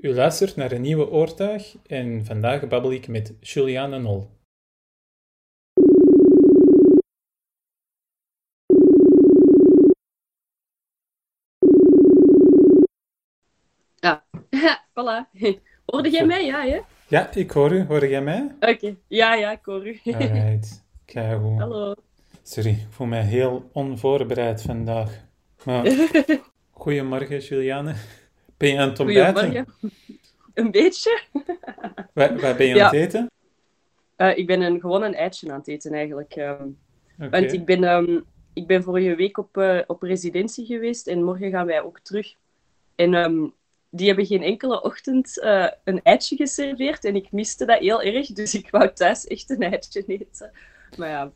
U luistert naar een nieuwe oortuig en vandaag babbel ik met Juliane Nol. Ja, voilà. Hoorde jij mij? Ja, hè? Ja, ik hoor u. Hoor jij mij? Oké. Ja, ja, ik hoor u. Alright. Keigoed. Hallo. Sorry, ik voel mij heel onvoorbereid vandaag. Maar, goedemorgen, Juliane. Ben je aan het ontbijten? Een beetje. Waar, waar ben je Ja. aan het eten? Eh, ik ben een, gewoon een eitje aan het eten, eigenlijk. Oké. Want ik ben, ehm, ik ben vorige week op, eh, op residentie geweest en morgen gaan wij ook terug. En ehm, die hebben geen enkele ochtend eh, een eitje geserveerd en ik miste dat heel erg, dus ik wou thuis echt een eitje eten. Maar ja,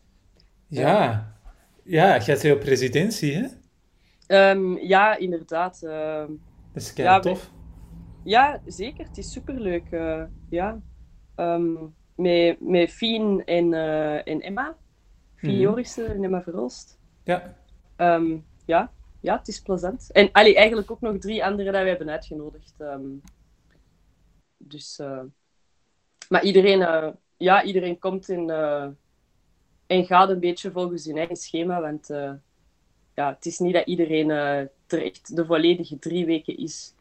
Ja. Ja, jij bent op residentie, hè? Ja inderdaad. Dat is kei Ja, tof. Ja, zeker. Het is superleuk. eh ja. Ehm, met, met Fien en, eh, en Emma. Fien Mhm. Jorissen en Emma Verhulst. Ja. Ehm, ja. ja, het is plezant. En allee, eigenlijk ook nog drie anderen dat we hebben uitgenodigd. ehm. dus, eh, maar iedereen, ja, iedereen komt in, en gaat een beetje volgens hun eigen schema. Want ja, het is niet dat iedereen eh, er echt de volledige drie weken is.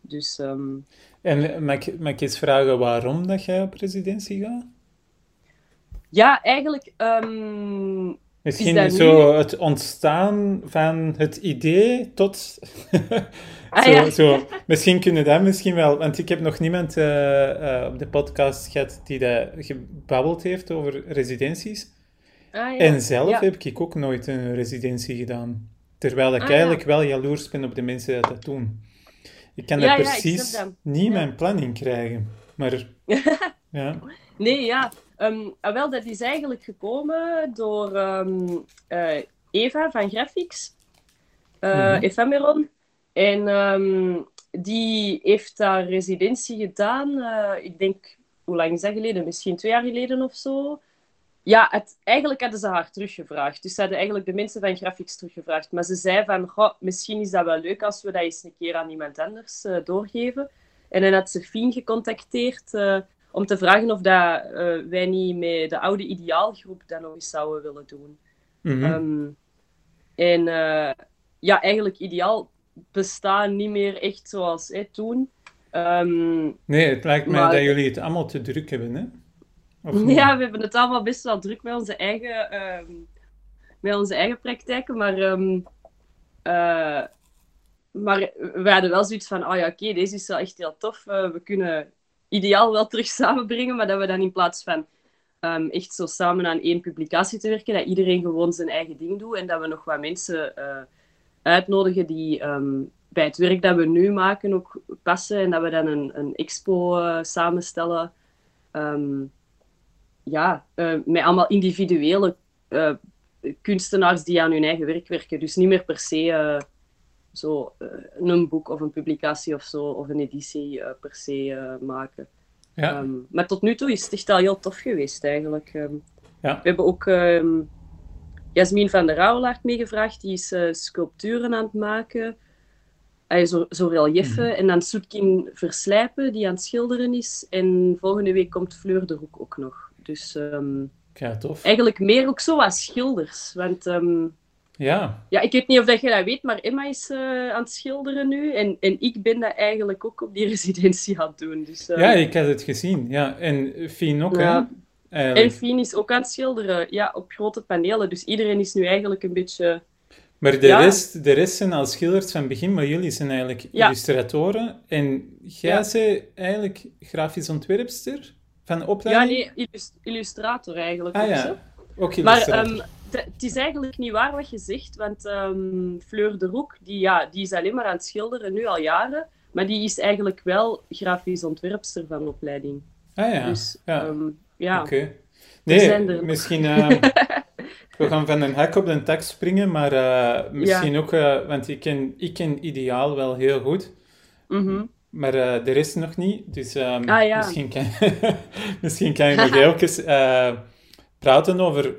Dus ehm, En mag ik, mag ik eens vragen waarom dat jij op residentie gaat? Ja, eigenlijk. ehm, Misschien zo het ontstaan van het idee tot... Ah, zo, ja. zo, misschien kunnen dat misschien wel, want ik heb nog niemand eh, eh, op de podcast gehad die dat gebabbeld heeft over residenties. Ah, ja. En zelf Ja. heb ik ook nooit een residentie gedaan. Terwijl ik Ah, eigenlijk wel jaloers ben op de mensen die dat doen. Ik kan dat precies niet mijn planning krijgen. Maar ja, Nee, ja. Ehm, ah, wel, dat is eigenlijk gekomen door ehm, eh, Eva van Graphics, eh Mhm. Ephemeron. En ehm, die heeft daar residentie gedaan, eh, ik denk, hoe lang is dat geleden? Misschien twee jaar geleden of zo. Ja, het, eigenlijk hadden ze haar teruggevraagd. Dus ze hadden eigenlijk de mensen van Graphics teruggevraagd. Maar ze zei van, goh, misschien is dat wel leuk als we dat eens een keer aan iemand anders eh, doorgeven. En dan had ze Fien gecontacteerd eh, om te vragen of dat, eh, wij niet met de oude ideaalgroep dat nog eens zouden willen doen. mhm. Ehm, en ja, eigenlijk ideaal bestaan niet meer echt zoals hè, toen. Ehm, nee, het lijkt mij maar- dat jullie het allemaal te druk hebben, hè? Of? Ja, we hebben het allemaal best wel druk met onze eigen, met onze eigen praktijken, maar, ehm, eh, maar we hadden wel zoiets van, oh ja, oké, deze is wel echt heel tof. eh, we kunnen ideaal wel terug samenbrengen, maar dat we dan in plaats van ehm, echt zo samen aan één publicatie te werken, dat iedereen gewoon zijn eigen ding doet en dat we nog wat mensen eh, uitnodigen die bij het werk dat we nu maken ook passen en dat we dan een, een expo samenstellen. Ehm, ja, eh, met allemaal individuele eh, kunstenaars die aan hun eigen werk werken. Dus niet meer per se eh, zo een boek of een publicatie of zo, of een editie per se maken. Ja, Ehm, maar tot nu toe is het echt al heel tof geweest eigenlijk. Ehm, Ja. We hebben ook Jasmin van der Rauwelaert meegevraagd, die is sculpturen aan het maken. Hij zo, zo relieffen. Mhm. En dan Soetkin Verslijpen, die aan het schilderen is. En volgende week komt Fleur de Roek ook nog. Dus ehm, ja, tof. eigenlijk meer ook zo als schilders. Want ehm, Ja, ja, ik weet niet of dat je dat weet, maar Emma is eh, aan het schilderen nu. En, en ik ben dat eigenlijk ook op die residentie aan het doen. Dus, ehm, ja, ik had het gezien. Ja, en Fien ook, Ja. En. Fien is ook aan het schilderen, ja, op grote panelen. Dus iedereen is nu eigenlijk een beetje... Maar de, Ja. rest, de rest zijn al schilders van begin, maar jullie zijn eigenlijk Ja. illustratoren. En jij bent eigenlijk grafisch ontwerpster van Ja, opleiding? nee, illus- illustrator eigenlijk. Ah ja, ook Maar illustrator. ehm, het is eigenlijk niet waar wat je zegt, want ehm, Fleur de Roek, die, ja, die is alleen maar aan het schilderen, nu al jaren. Maar die is eigenlijk wel grafisch ontwerpster van opleiding. ah ja, Dus ja, ehm, ja. oké. Nee, misschien... we gaan van een hek op de tak springen, maar eh, misschien ook... eh, want ik ken, ik ken Ideaal wel heel goed. Mhm. Maar eh, de rest nog niet. Dus ehm, Ah, ja. misschien, kan, misschien kan je nog even eh, praten over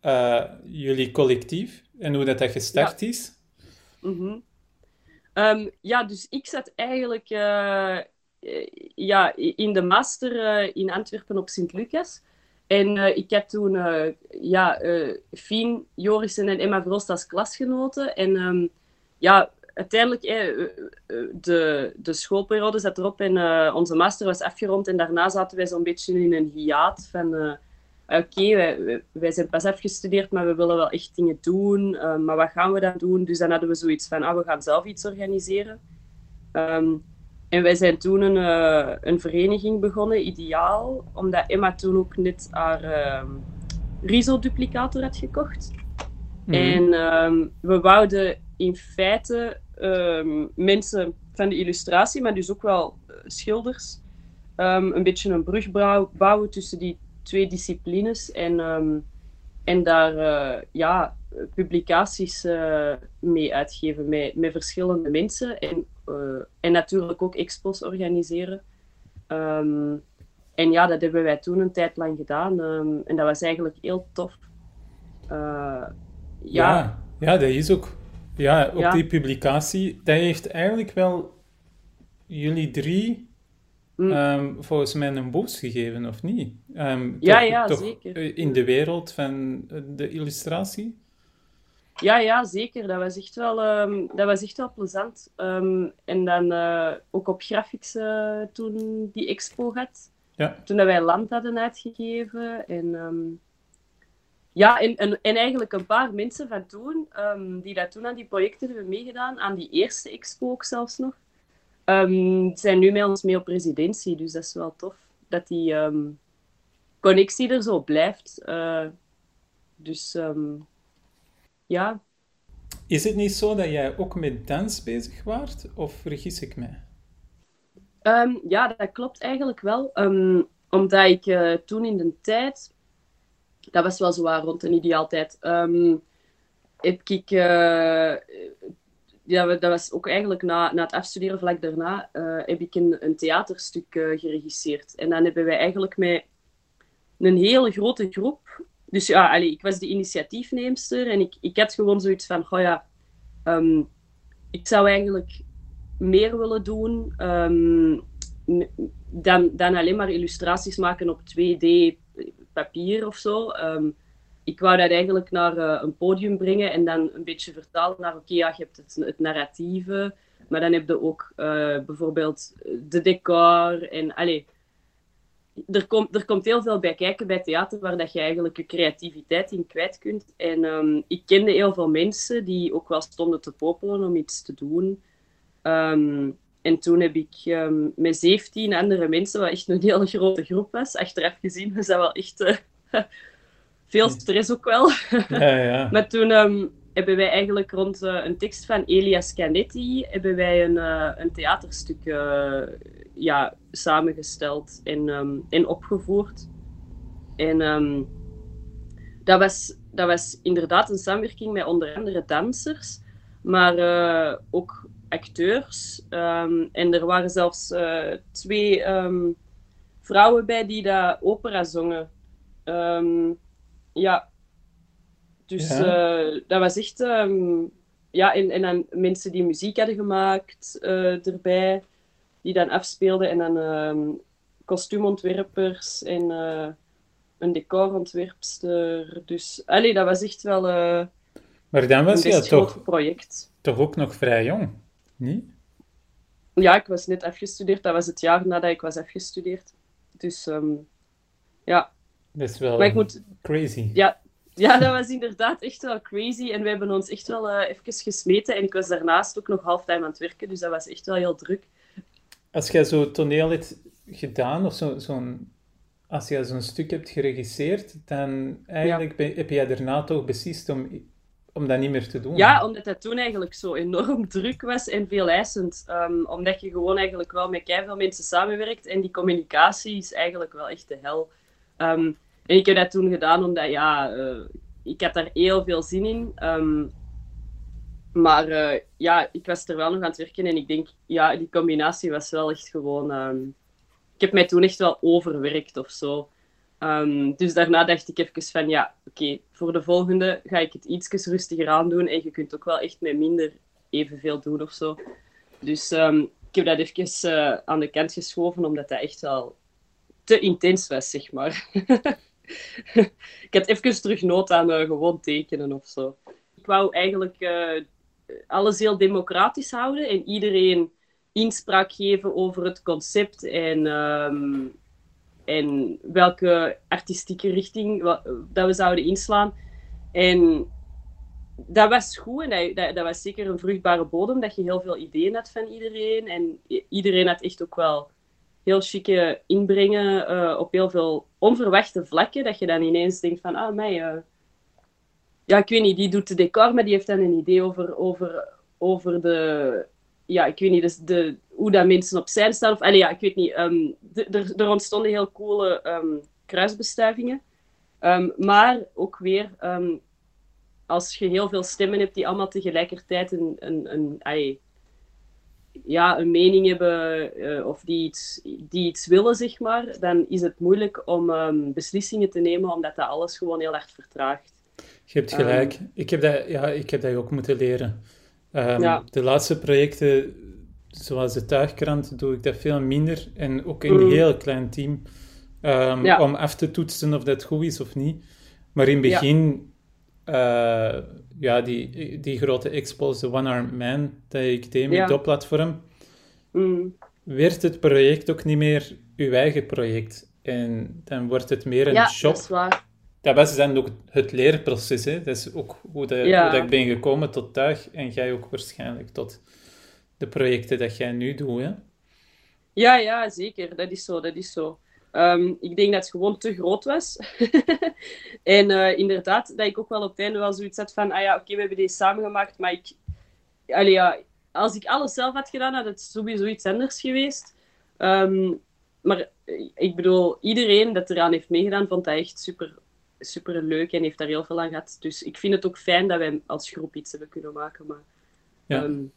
eh, jullie collectief en hoe dat, dat gestart is. Mhm. Ehm, ja, dus ik zat eigenlijk... ja, in de master in Antwerpen op Sint-Lucas. En ik heb toen ja, Fien, Jorissen en Emma Verhoost als klasgenoten. En um, ja, uiteindelijk, de, de schoolperiode zat erop en onze master was afgerond. En daarna zaten wij zo'n beetje in een hiaat van oké, wij, wij, zijn pas afgestudeerd, maar we willen wel echt dingen doen. Uh, maar wat gaan we dan doen? Dus dan hadden we zoiets van, ah, we gaan zelf iets organiseren. Um, en wij zijn toen een, een vereniging begonnen, Ideaal, omdat Emma toen ook net haar uh, RISO-duplicator had gekocht. Mm. En um, we wouden in feite mensen van de illustratie, maar dus ook wel eh, schilders, een beetje een brug bouwen tussen die twee disciplines en, um, en daar uh, ja, publicaties uh, mee uitgeven met, met verschillende mensen en, en natuurlijk ook expos organiseren. En ja, dat hebben wij toen een tijd lang gedaan en dat was eigenlijk heel tof. ja. ja, dat is ook. Ja, ook ja. die publicatie, dat heeft eigenlijk wel jullie drie Mm. Um, volgens mij een boost gegeven, of niet? Um, ja, toch, ja, toch zeker. In de wereld van de illustratie? Ja, ja, zeker. Dat was echt wel, um, dat was echt wel plezant. en dan uh, ook op Graphics uh, toen die expo had. Ja. Toen dat wij land hadden uitgegeven. En, ja, en, en, en, eigenlijk een paar mensen van toen, die dat toen aan die projecten hebben meegedaan, aan die eerste expo ook zelfs nog. Um, zijn nu met ons mee op residentie, dus dat is wel tof. Dat die um, connectie er zo blijft. Uh, dus ja. Is het niet zo dat jij ook met dans bezig waart, of vergis ik mij? ja, dat klopt eigenlijk wel. omdat ik uh, toen in de tijd, dat was wel zo rond een ideaaltijd, heb ik uh, ja, dat was ook eigenlijk na, na het afstuderen vlak daarna, uh, heb ik een, een theaterstuk uh, geregisseerd. En dan hebben wij eigenlijk met een hele grote groep... Dus ja, allee, ik was de initiatiefneemster en ik, ik had gewoon zoiets van, oh ja, um, ik zou eigenlijk meer willen doen um, dan, dan alleen maar illustraties maken op 2D papier of zo. Um, ik wou dat eigenlijk naar uh, een podium brengen en dan een beetje vertalen naar, oké, ja, je hebt het, narratieve, maar dan heb je ook uh, bijvoorbeeld de decor en, allee, er komt, er komt heel veel bij kijken bij theater waar dat je eigenlijk je creativiteit in kwijt kunt. En um, ik kende heel veel mensen die ook wel stonden te popelen om iets te doen. Um, en toen heb ik um, met 17 andere mensen, wat echt een hele grote groep was, achteraf gezien was dat wel echt... Uh, veel stress ook wel. Ja, ja. maar toen um, hebben wij eigenlijk rond uh, een tekst van Elias Canetti hebben wij een, uh, een theaterstuk ja, samengesteld en, um, en opgevoerd. En dat, was, dat was inderdaad een samenwerking met onder andere dansers, maar ook acteurs. en er waren zelfs twee vrouwen bij die dat opera zongen. Um, ja. Dus eh, dat was echt... Ja, en, en dan mensen die muziek hadden gemaakt uh, erbij, die dan afspeelden. En dan um, kostuumontwerpers en een decorontwerpster. Dus allee, dat was echt wel maar dan was je toch, project. toch ook nog vrij jong, niet? Ja, ik was net afgestudeerd. Dat was het jaar nadat ik was afgestudeerd. Dus um, ja, dat is wel moet, crazy. Ja, ja, dat was inderdaad echt wel crazy. En we hebben ons echt wel uh, even gesmeten. En ik was daarnaast ook nog halftime aan het werken, dus dat was echt wel heel druk. Als jij zo toneel hebt gedaan, of zo, zo'n, als jij zo'n stuk hebt geregisseerd, dan eigenlijk heb jij daarna toch beslist om, om dat niet meer te doen? Ja, omdat dat toen eigenlijk zo enorm druk was en veel eisend. Um, omdat je gewoon eigenlijk wel met veel mensen samenwerkt en die communicatie is eigenlijk wel echt de hel. Um, en ik heb dat toen gedaan omdat, ja, uh, ik had daar heel veel zin in. Um, maar uh, ja, ik was er wel nog aan het werken en ik denk, ja, die combinatie was wel echt gewoon... Ik heb mij toen echt wel overwerkt of zo. Um, dus daarna dacht ik even van, ja, oké, voor de volgende ga ik het iets rustiger aan doen en je kunt ook wel echt met minder evenveel doen of zo. Dus ik heb dat even uh, aan de kant geschoven, omdat dat echt wel te intens was, zeg maar. ik had even terug nood aan uh, gewoon tekenen of zo. Ik wou eigenlijk uh, alles heel democratisch houden en iedereen inspraak geven over het concept en, um, en welke artistieke richting dat we zouden inslaan. En dat was goed en dat, dat, was zeker een vruchtbare bodem, dat je heel veel ideeën had van iedereen. En iedereen had echt ook wel heel chique inbrengen uh, op heel veel onverwachte vlakken, dat je dan ineens denkt van, ah, mij, uh, ja, ik weet niet, die doet de decor, maar die heeft dan een idee over, over, over de, ja, ik weet niet, dus de, hoe dat mensen op zijn staan. Of, allee, ja, ik weet niet, um, er ontstonden heel coole um, kruisbestuivingen. Um, maar ook weer, als je heel veel stemmen hebt die allemaal tegelijkertijd een, een, een, ja, een mening hebben uh, of die iets, die iets willen, zeg maar, dan is het moeilijk om um, beslissingen te nemen, omdat dat alles gewoon heel erg vertraagt. Je hebt gelijk. Um, ik, heb dat, ja, ik heb dat ook moeten leren. Um, ja. De laatste projecten, zoals de tuigkrant, doe ik dat veel minder. En ook in een mm. heel klein team. Ja. Om af te toetsen of dat goed is of niet. Maar in het begin uh, ja, die, die grote expos, de One-Armed Man, dat ik deed met dat platform, mm. werd het project ook niet meer uw eigen project. En dan wordt het meer een ja, shop. dat is waar. Dat was dan ook het leerproces. Hè? Dat is ook hoe, ja. hoe dat ik ben gekomen tot tuig. En jij ook waarschijnlijk tot de projecten dat jij nu doet. Hè? Ja, ja, zeker. Dat is zo. Dat is zo. Um, ik denk dat het gewoon te groot was. en uh, inderdaad, dat ik ook wel op het einde wel zoiets had van, ah ja, oké, okay, we hebben deze samengemaakt, maar ik... Allee, ja, als ik alles zelf had gedaan, had het sowieso iets anders geweest. Um, maar ik bedoel, iedereen dat eraan heeft meegedaan, vond dat echt super, super leuk en heeft daar heel veel aan gehad. Dus ik vind het ook fijn dat wij als groep iets hebben kunnen maken. Maar, ja. um, ik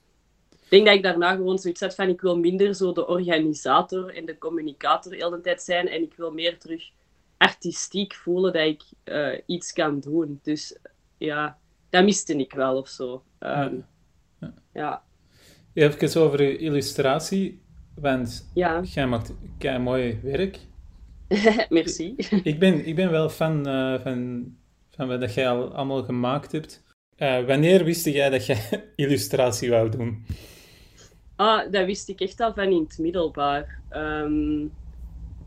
denk dat ik daarna gewoon zoiets had van ik wil minder zo de organisator en de communicator de hele tijd zijn en ik wil meer terug artistiek voelen dat ik uh, iets kan doen. Dus ja, dat miste ik wel of zo. Um, ja. ja. Even over je illustratie, want ja. jij maakt kei mooi werk. Merci. ik, ben, ik ben wel fan uh, van, van wat jij al allemaal gemaakt hebt. Uh, wanneer wist jij dat jij illustratie wou doen? Ah, dat wist ik echt al van in het middelbaar. Um,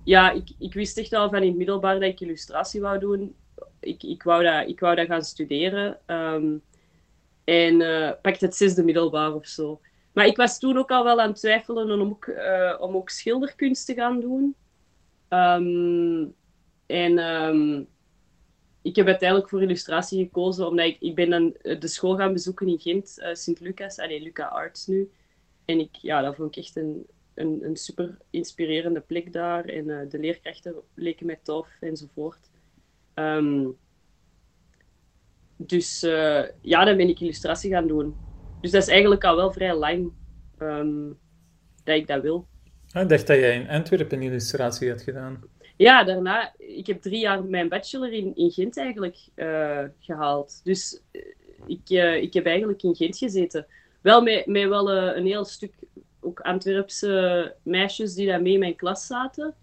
ja, ik, ik wist echt al van in het middelbaar dat ik illustratie wou doen. Ik, ik, wou, dat, ik wou dat gaan studeren. Um, en uh, pakte het zesde middelbaar of zo. Maar ik was toen ook al wel aan het twijfelen om ook, uh, om ook schilderkunst te gaan doen. Um, en ik heb uiteindelijk voor illustratie gekozen, omdat ik, ik ben dan de school gaan bezoeken in Gent, uh, Sint-Lucas, allee, Luca Arts nu. En ik, ja, dat vond ik echt een, een, een super inspirerende plek daar. En uh, de leerkrachten leken mij tof enzovoort. Um, dus uh, ja, dan ben ik illustratie gaan doen. Dus dat is eigenlijk al wel vrij lang um, dat ik dat wil. Ah, ik dacht dat jij in Antwerpen illustratie had gedaan. Ja, daarna, ik heb drie jaar mijn bachelor in, in Gent eigenlijk uh, gehaald. Dus ik, ik heb eigenlijk in Gent gezeten. Wel met, met wel uh, een heel stuk ook Antwerpse meisjes die daar mee in mijn klas zaten.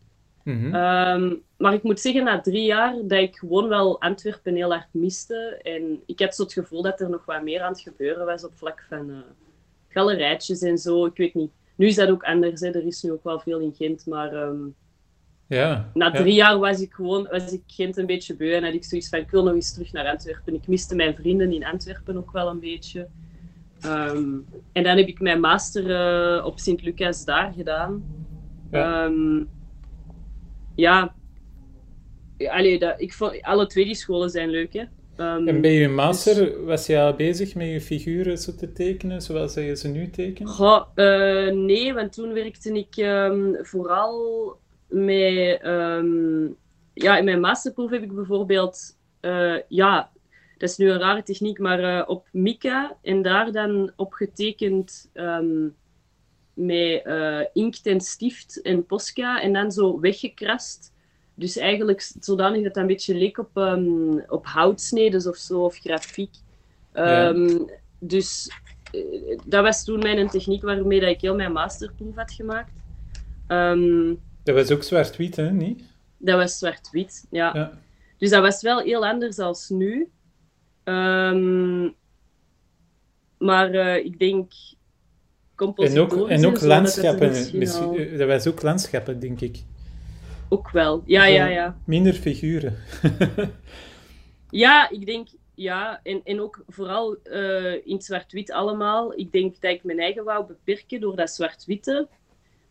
Mm -hmm. um, maar ik moet zeggen, na drie jaar, dat ik gewoon wel Antwerpen heel erg miste. En ik had zo het gevoel dat er nog wat meer aan het gebeuren was op vlak van uh, galerijtjes en zo. Ik weet niet. Nu is dat ook anders, hè. er is nu ook wel veel in Gent, maar... Um, ja, na drie ja. jaar was ik gewoon was ik Gent een beetje beu en had ik zoiets van, ik wil nog eens terug naar Antwerpen. Ik miste mijn vrienden in Antwerpen ook wel een beetje. Um, en dan heb ik mijn master uh, op Sint-Lucas daar gedaan. Ja. Um, ja. Allee, dat, ik vond, alle twee die scholen zijn leuk, hè. Um, en bij je master, dus... was je al bezig met je figuren zo te tekenen, zoals je ze nu tekent? Goh, uh, nee, want toen werkte ik vooral met... ja, in mijn masterproef heb ik bijvoorbeeld... Uh, ja, dat is nu een rare techniek, maar uh, op Mica en daar dan opgetekend um, met uh, inkt en stift en Posca en dan zo weggekrast. Dus eigenlijk zodanig dat dat een beetje leek op, um, op houtsneden of zo, of grafiek. Um, ja. Dus dat was toen mijn techniek waarmee dat ik heel mijn masterproef had gemaakt. Ehm, dat was ook zwart-wit, hè? Niet? Dat was zwart-wit, ja. ja. Dus dat was wel heel anders als nu. Um, maar uh, ik denk en ook, en ook landschappen. Dat, dat was ook landschappen, denk ik. Ook wel, ja, ja, ja. Minder figuren. ja, ik denk, ja, en, en ook vooral uh, in zwart-wit allemaal. Ik denk dat ik mijn eigen wou beperken door dat zwart-witte.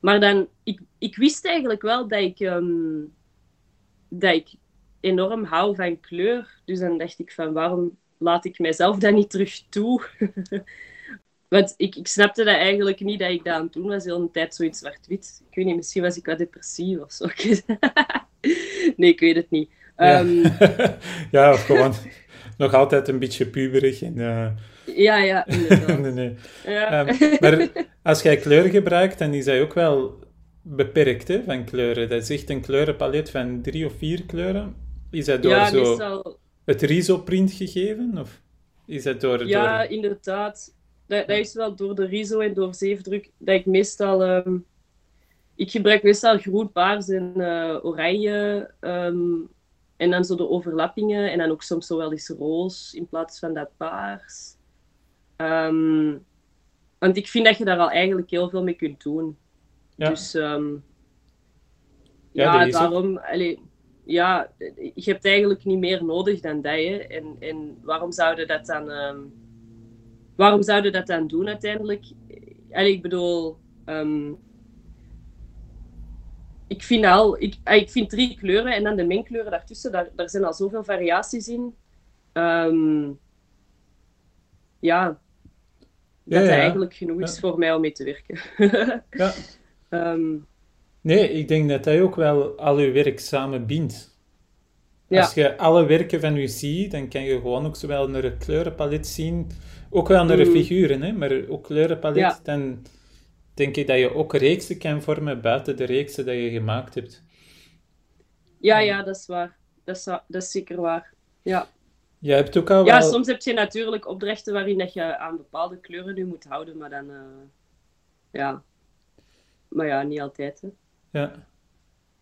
Maar dan, ik, ik wist eigenlijk wel dat ik, um, dat ik enorm hou van kleur. Dus dan dacht ik van, waarom laat ik mijzelf dat niet terug toe? Want ik, ik snapte dat eigenlijk niet dat ik dat aan het doen was, de hele tijd zoiets zwart-wit. Ik weet niet, misschien was ik wat depressief of zo. nee, ik weet het niet. Ja, um... ja of gewoon nog altijd een beetje puberig. En, uh... Ja, ja, nee, nee. Ja. Um, maar als jij kleur gebruikt, dan is dat ook wel beperkt hè, van kleuren. Dat is echt een kleurenpalet van drie of vier kleuren. Is dat door ja, zo meestal... het riso-print gegeven? Of is dat door... Ja, door... inderdaad dat, dat, is wel door de riso en door zeefdruk dat ik meestal... Um, ik gebruik meestal groen, paars en uh, oranje. Um, en dan zo de overlappingen. En dan ook soms zo wel eens roos in plaats van dat paars. Um, want ik vind dat je daar al eigenlijk heel veel mee kunt doen. Ja. Dus um, ja, ja daarom... Allee, ja, je hebt eigenlijk niet meer nodig dan dat. Hè. En, en waarom zouden dat dan... Um, waarom zouden dat dan doen uiteindelijk? En ik bedoel, ehm, ik, vind al, ik, ah, ik vind drie kleuren en dan de mengkleuren daartussen, daar, daar zijn al zoveel variaties in. Um, ja, dat ja, eigenlijk genoeg is voor mij om mee te werken. ja. Nee, ik denk dat dat ook wel al je werk samen bindt. Als je alle werken van je ziet, dan kan je gewoon ook zowel naar het kleurenpalet zien ook wel naar de mm. figuren, hè, maar ook kleurenpalet. Dan denk ik dat je ook reeksen kan vormen buiten de reeksen dat je gemaakt hebt. Ja, ja, dat is waar. Dat is, dat is zeker waar. Ja. Je hebt ook al ja, soms heb je natuurlijk opdrachten waarin dat je aan bepaalde kleuren nu moet houden, maar dan... Uh, ja. Maar ja, niet altijd, hè. Ja.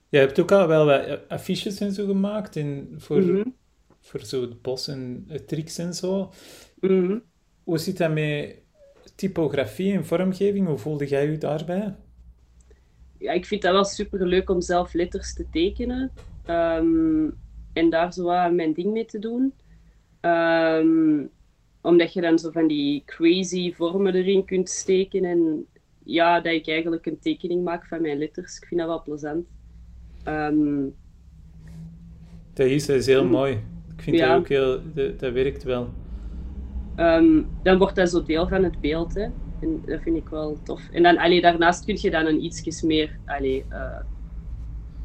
Je hebt ook al wel wat affiches en zo gemaakt in, voor, mm voor zo het bos en het tricks en zo. Mm hoe zit dat met typografie en vormgeving? Hoe voelde jij je daarbij? Ja, ik vind dat wel super leuk om zelf letters te tekenen. Ehm, en daar zo mijn ding mee te doen. Um, omdat je dan zo van die crazy vormen erin kunt steken. En ja, dat ik eigenlijk een tekening maak van mijn letters. Ik vind dat wel plezant. Um, dat is, dat is heel mm. mooi. Ik vind dat ook heel... Dat, dat werkt wel. Ehm, dan wordt dat zo deel van het beeld. Hè. En dat vind ik wel tof. En dan, allee, daarnaast kun je dan een ietsjes meer, allee, uh,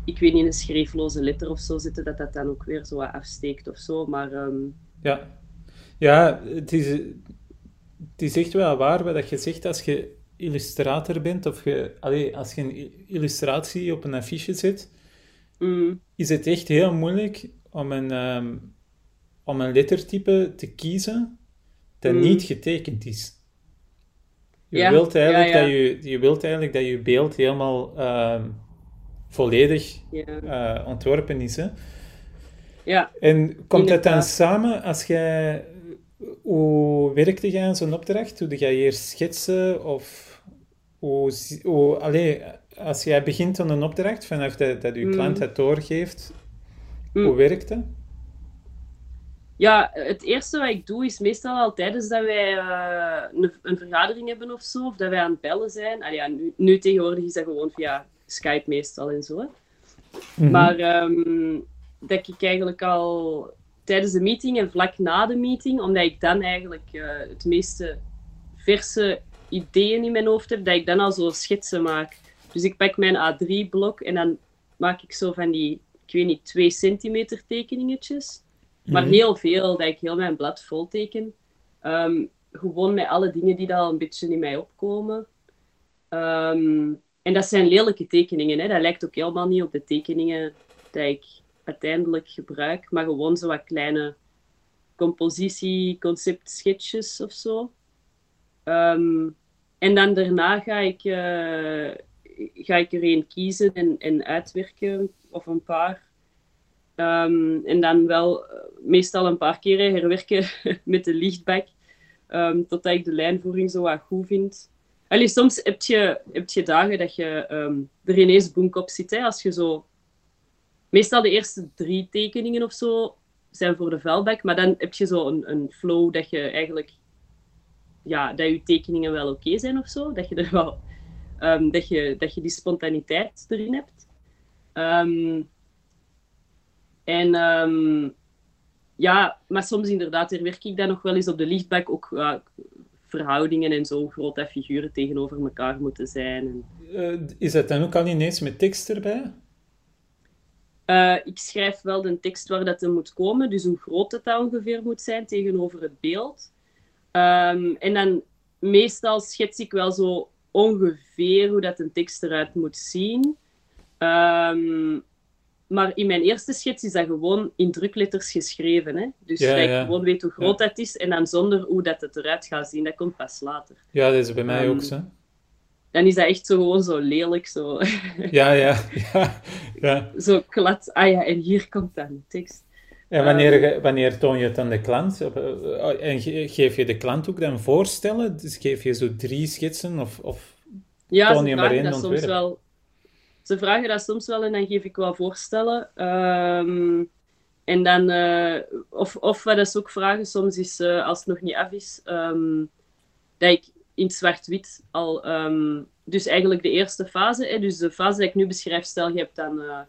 ik weet niet, een schreefloze letter of zo zitten, dat dat dan ook weer zo afsteekt of zo. Maar, ehm, Ja, ja het, is, het is echt wel waar wat je zegt als je illustrator bent, of je, allee, als je een illustratie op een affiche zet, mm. is het echt heel moeilijk om een, um, om een lettertype te kiezen dat mm. niet getekend is. Je, wilt eigenlijk Dat je, je wilt eigenlijk dat je beeld helemaal uh, volledig uh, ontworpen is. Hè? Ja. En komt dat dan samen als jij... Hoe werkte jij aan zo'n opdracht? Doe jij eerst schetsen of... Hoe, hoe, allez, als jij begint aan een opdracht, vanaf dat, dat je mm. klant het doorgeeft, mm. hoe werkt dat? Ja, het eerste wat ik doe is meestal al tijdens dat wij uh, een, een, vergadering hebben of zo, of dat wij aan het bellen zijn. Allee, ja, nu, nu, tegenwoordig is dat gewoon via Skype meestal en zo. Mhm. Maar um, dat ik eigenlijk al tijdens de meeting en vlak na de meeting, omdat ik dan eigenlijk uh, het meeste verse ideeën in mijn hoofd heb, dat ik dan al zo schetsen maak. Dus ik pak mijn A3-blok en dan maak ik zo van die, ik weet niet, 2 centimeter tekeningetjes. Maar mhm. heel veel, dat ik heel mijn blad vol teken. Ehm, gewoon met alle dingen die daar al een beetje in mij opkomen. Ehm, en dat zijn lelijke tekeningen. Hè. Dat lijkt ook helemaal niet op de tekeningen die ik uiteindelijk gebruik. Maar gewoon zo wat kleine compositie, concept sketches of zo. Ehm, en dan daarna ga ik, uh, ga ik er een kiezen en, en uitwerken, of een paar. Ehm, en dan wel uh, meestal een paar keren herwerken met de lichtback, um, totdat ik de lijnvoering zo wat goed vind. Allee, soms heb je, heb je dagen dat je er ineens boek op zit. Hè, als je zo... Meestal de eerste drie tekeningen of zo zijn voor de velback, maar dan heb je zo een, een flow dat je eigenlijk... Ja, dat je tekeningen wel oké zijn of zo. Dat je er wel... Um, dat, je, dat je die spontaniteit erin hebt. Um, en um, ja, maar soms inderdaad werk ik dan nog wel eens op de lichtback ook uh, verhoudingen en zo grote figuren tegenover elkaar moeten zijn. En... Uh, is dat dan ook al ineens met tekst erbij? Uh, ik schrijf wel de tekst waar dat er moet komen, dus hoe groot het ongeveer moet zijn tegenover het beeld. Um, en dan meestal schets ik wel zo ongeveer hoe dat een tekst eruit moet zien. Um, maar in mijn eerste schets is dat gewoon in drukletters geschreven. Hè? Dus ja, dat ik gewoon weet hoe groot dat is en dan zonder hoe dat het eruit gaat zien. Dat komt pas later. Ja, dat is bij mij um, ook zo. Dan is dat echt zo gewoon zo lelijk. Zo. Ja, ja, ja, ja. Zo klad. Ah ja, en hier komt dan de tekst. En wanneer, um, wanneer toon je het aan de klant? En geef je de klant ook dan voorstellen? Dus geef je zo drie schetsen of, of ja, toon je maar één ontwerp? soms wel ze vragen dat soms wel en dan geef ik wel voorstellen. Um, en dan, uh, of, of wat ze ook vragen soms is, uh, als het nog niet af is, um, dat ik in zwart-wit al, um, dus eigenlijk de eerste fase, hè, dus de fase die ik nu beschrijf, stel je hebt dan uh,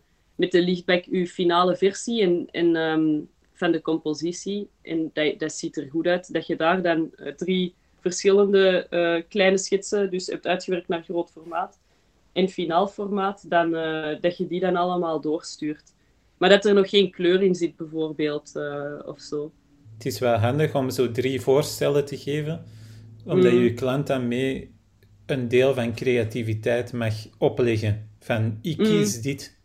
met de lichtback je finale versie en, en van de compositie, en dat, dat ziet er goed uit, dat je daar dan drie verschillende kleine schetsen dus hebt uitgewerkt naar groot formaat in finaal formaat, dan, uh, dat je die dan allemaal doorstuurt. Maar dat er nog geen kleur in zit, bijvoorbeeld, uh, of zo. Het is wel handig om zo drie voorstellen te geven, omdat mm. je klant dan mee een deel van creativiteit mag opleggen. Van, ik mm. kies mm. dit.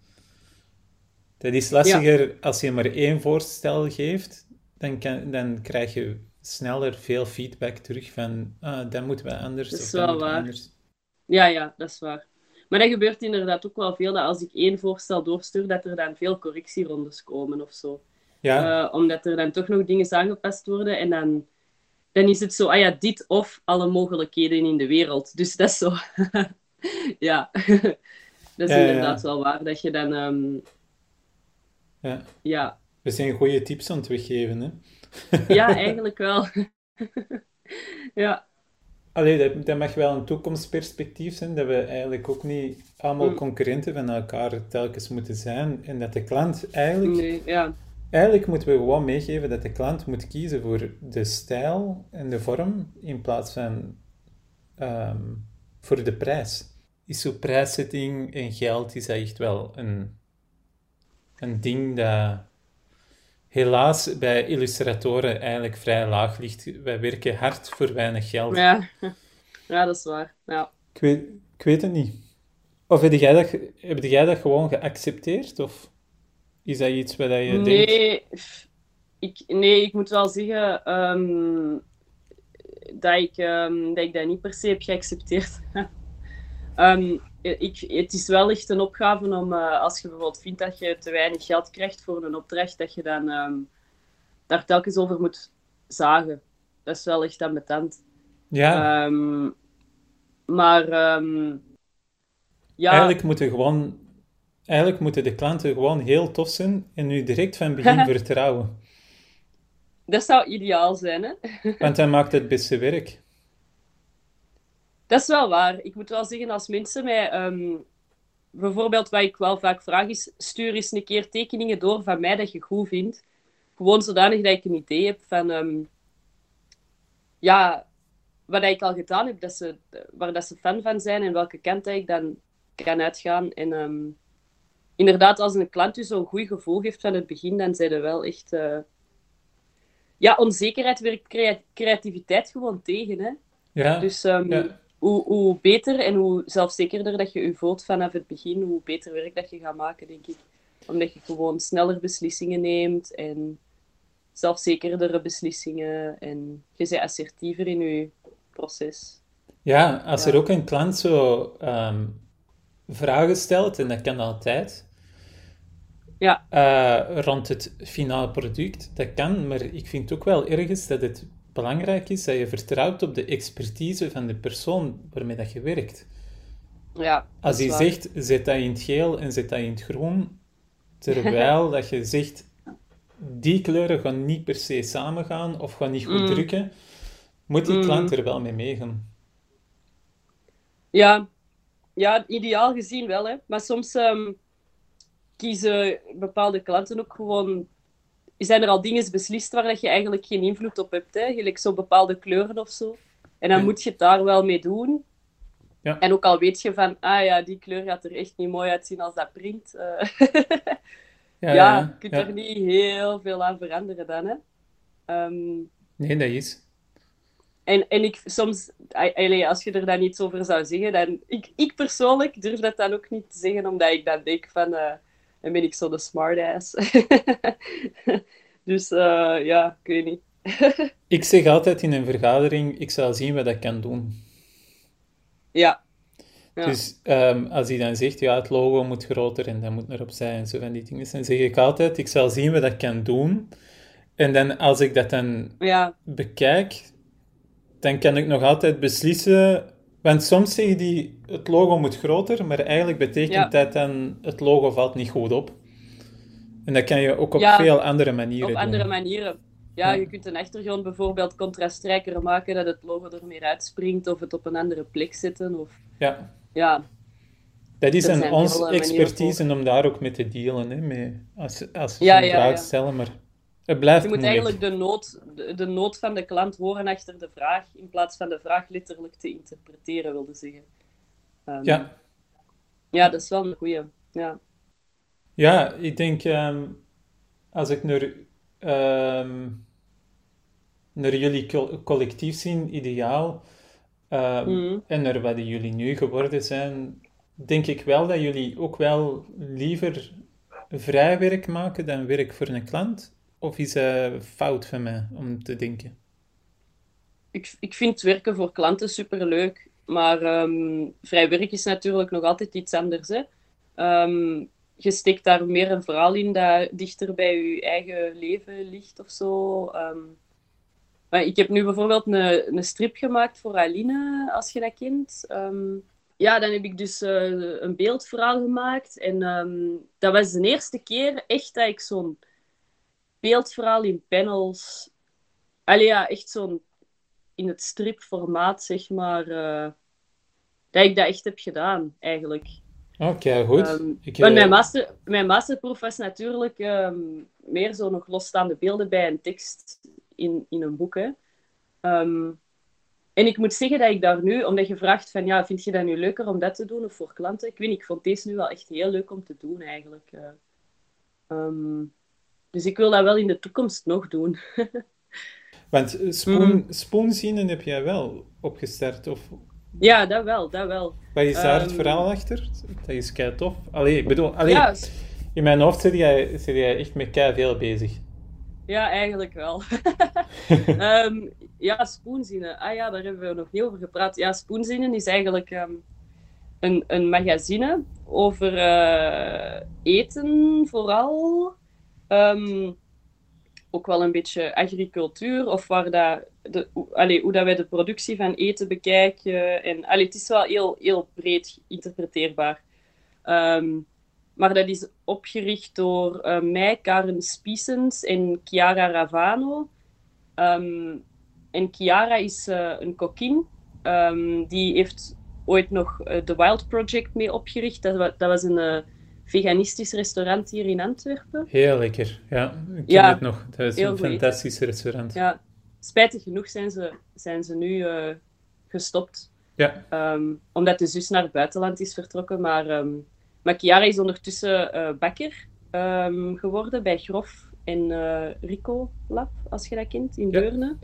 Dat is lastiger ja. als je maar één voorstel geeft, dan, kan, dan krijg je sneller veel feedback terug van, ah, dat moeten we anders. Dat is wel waar. Anders. Ja, ja, dat is waar. Maar dat gebeurt inderdaad ook wel veel, dat als ik één voorstel doorstuur, dat er dan veel correctierondes komen of zo. Ja. Uh, omdat er dan toch nog dingen aangepast worden en dan, dan is het zo, ah ja, dit of alle mogelijkheden in de wereld. Dus dat is zo... ja, dat is ja, inderdaad ja. wel waar, dat je dan... Um... Ja. ja. We zijn goede tips aan het weggeven, hè? ja, eigenlijk wel. ja. Allee, dat, dat, mag wel een toekomstperspectief zijn, dat we eigenlijk ook niet allemaal mm. concurrenten van elkaar telkens moeten zijn. En dat de klant eigenlijk... Nee, ja. Eigenlijk moeten we gewoon meegeven dat de klant moet kiezen voor de stijl en de vorm, in plaats van um, voor de prijs. Is zo prijszetting en geld, is dat echt wel een, een ding dat helaas bij illustratoren eigenlijk vrij laag ligt. Wij werken hard voor weinig geld. Ja, ja dat is waar. Ja. Ik, weet, ik weet het niet. Of heb jij, dat, heb jij dat gewoon geaccepteerd? Of is dat iets wat je nee, denkt? Ik, nee, ik moet wel zeggen um, dat, ik, um, dat ik dat niet per se heb geaccepteerd. um, ik, het is wel echt een opgave om, uh, als je bijvoorbeeld vindt dat je te weinig geld krijgt voor een opdracht, dat je dan um, daar telkens over moet zagen. Dat is wel echt ambetant. Ja. Um, maar um, ja. Eigenlijk moeten gewoon, eigenlijk moeten de klanten gewoon heel tof zijn en nu direct van begin vertrouwen. Dat zou ideaal zijn, hè? Want dan maakt het beste werk. Dat is wel waar. Ik moet wel zeggen, als mensen mij... Um, bijvoorbeeld, wat ik wel vaak vraag is... Stuur eens een keer tekeningen door van mij dat je goed vindt. Gewoon zodanig dat ik een idee heb van... Um, ja, wat ik al gedaan heb, dat ze, waar dat ze fan van zijn en welke kant ik dan kan uitgaan. En um, inderdaad, als een klant u zo'n goed gevoel heeft van het begin, dan zijn er wel echt... Uh, ja, onzekerheid werkt creativiteit gewoon tegen, hè. Ja, dus um, ja hoe, hoe beter en hoe zelfzekerder dat je je voelt vanaf het begin, hoe beter werk dat je gaat maken, denk ik. Omdat je gewoon sneller beslissingen neemt en zelfzekerdere beslissingen. En je bent assertiever in je proces. Ja, als er ook een klant zo ehm, vragen stelt, en dat kan altijd, ja. Uh, rond het finale product, dat kan, maar ik vind ook wel ergens dat het belangrijk is dat je vertrouwt op de expertise van de persoon waarmee dat je werkt. Ja, Als hij zegt, zet dat in het geel en zet dat in het groen, terwijl dat je zegt, die kleuren gaan niet per se samengaan of gaan niet goed mm. drukken, moet die klant mm. er wel mee meegaan. Ja, ja, ideaal gezien wel, hè. Maar soms um, kiezen bepaalde klanten ook gewoon... Zijn er al dingen beslist waar dat je eigenlijk geen invloed op hebt, hè? Gelijk zo bepaalde kleuren of zo. En dan moet je het daar wel mee doen. Ja. En ook al weet je van, ah ja, die kleur gaat er echt niet mooi uitzien als dat print. Uh, ja, ja, je kunt er niet heel veel aan veranderen dan, hè. Um, nee, dat is. En, en ik soms, als je er dan iets over zou zeggen, dan... Ik, ik persoonlijk durf dat dan ook niet te zeggen, omdat ik dan denk van... Uh, dan ben ik zo de smartass. dus uh, ja, ik weet niet. ik zeg altijd in een vergadering, ik zal zien wat ik kan doen. Ja. ja. Dus um, als hij dan zegt, ja, het logo moet groter en dat moet erop zijn en zo van die dingen, dan zeg ik altijd, ik zal zien wat ik kan doen. En dan als ik dat dan ja. bekijk, dan kan ik nog altijd beslissen. Want soms zeggen die het logo moet groter, maar eigenlijk betekent dat dan het logo valt niet goed op. En dat kan je ook op veel andere manieren op andere manieren. Ja, je kunt een achtergrond bijvoorbeeld contrastrijker maken, dat het logo er meer uitspringt, of het op een andere plek zetten. Of... Ja. ja. Dat is een onze expertise om daar ook mee te dealen, hè, mee, als, als we een vraag stellen. Maar het blijft je moet eigenlijk de nood, de, nood van de klant horen achter de vraag, in plaats van de vraag letterlijk te interpreteren, wilde zeggen. Um, ja. Ja, dat is wel een goeie. Ja, ja ik denk, um, als ik naar, um, naar jullie collectief zien, ideaal, mm. en naar wat jullie nu geworden zijn, denk ik wel dat jullie ook wel liever vrij werk maken dan werk voor een klant. Of is het fout van mij om te denken? Ik, ik vind werken voor klanten superleuk. Maar um, vrij werk is natuurlijk nog altijd iets anders. Hè? Um, je steekt daar meer een verhaal in dat dichter bij je eigen leven ligt of zo. Um, maar ik heb nu bijvoorbeeld een, een strip gemaakt voor Aline, als je dat kent. ja, dan heb ik dus uh, een beeldverhaal gemaakt. En dat was de eerste keer echt dat ik zo'n beeldverhaal in panels. Allee, ja, echt zo'n in het stripformaat, zeg maar. Uh, dat ik dat echt heb gedaan, eigenlijk. Oké, goed. Um, ik, uh... mijn, master, mijn masterproef was natuurlijk um, meer zo nog losstaande beelden bij een tekst in, in een boek. Hè. Um, en ik moet zeggen dat ik daar nu, omdat je vraagt van ja, vind je dat nu leuker om dat te doen of voor klanten? Ik weet niet, ik vond deze nu wel echt heel leuk om te doen eigenlijk. Uh, dus ik wil dat wel in de toekomst nog doen. Want spoon, mm. spoonzienen heb jij wel opgestart? Of... Ja, dat wel, dat wel. Wat is daar het ehm, verhaal achter? Dat is kei tof. Allee, ik bedoel, allee, ja. in mijn hoofd zit jij, zit jij echt met kei veel bezig. Ja, eigenlijk wel. um, ja, spoonzinnen. Ah ja, daar hebben we nog niet over gepraat. Ja, spoonzinnen is eigenlijk um, een, een magazine over uh, eten vooral. Ehm, ook wel een beetje agricultuur, of waar dat de, allee, hoe dat wij de productie van eten bekijken. En, allee, het is wel heel, heel breed interpreteerbaar. Ehm, maar dat is opgericht door uh, mij, Karen Spiesens en Chiara Ravano. Um, en Chiara is uh, een kokkin. die heeft ooit nog uh, The Wild Project mee opgericht. Dat, dat was een veganistisch restaurant hier in Antwerpen. Heel lekker, ja. Ik ken het nog. Dat is een fantastisch restaurant. Ja, spijtig genoeg zijn ze, zijn ze nu uh, gestopt. Ja. Um, omdat de zus naar het buitenland is vertrokken. Maar, um, maar Chiara is ondertussen uh, bakker um, geworden bij Grof en uh, Rico Lab, als je dat kent, in ja. Deurne.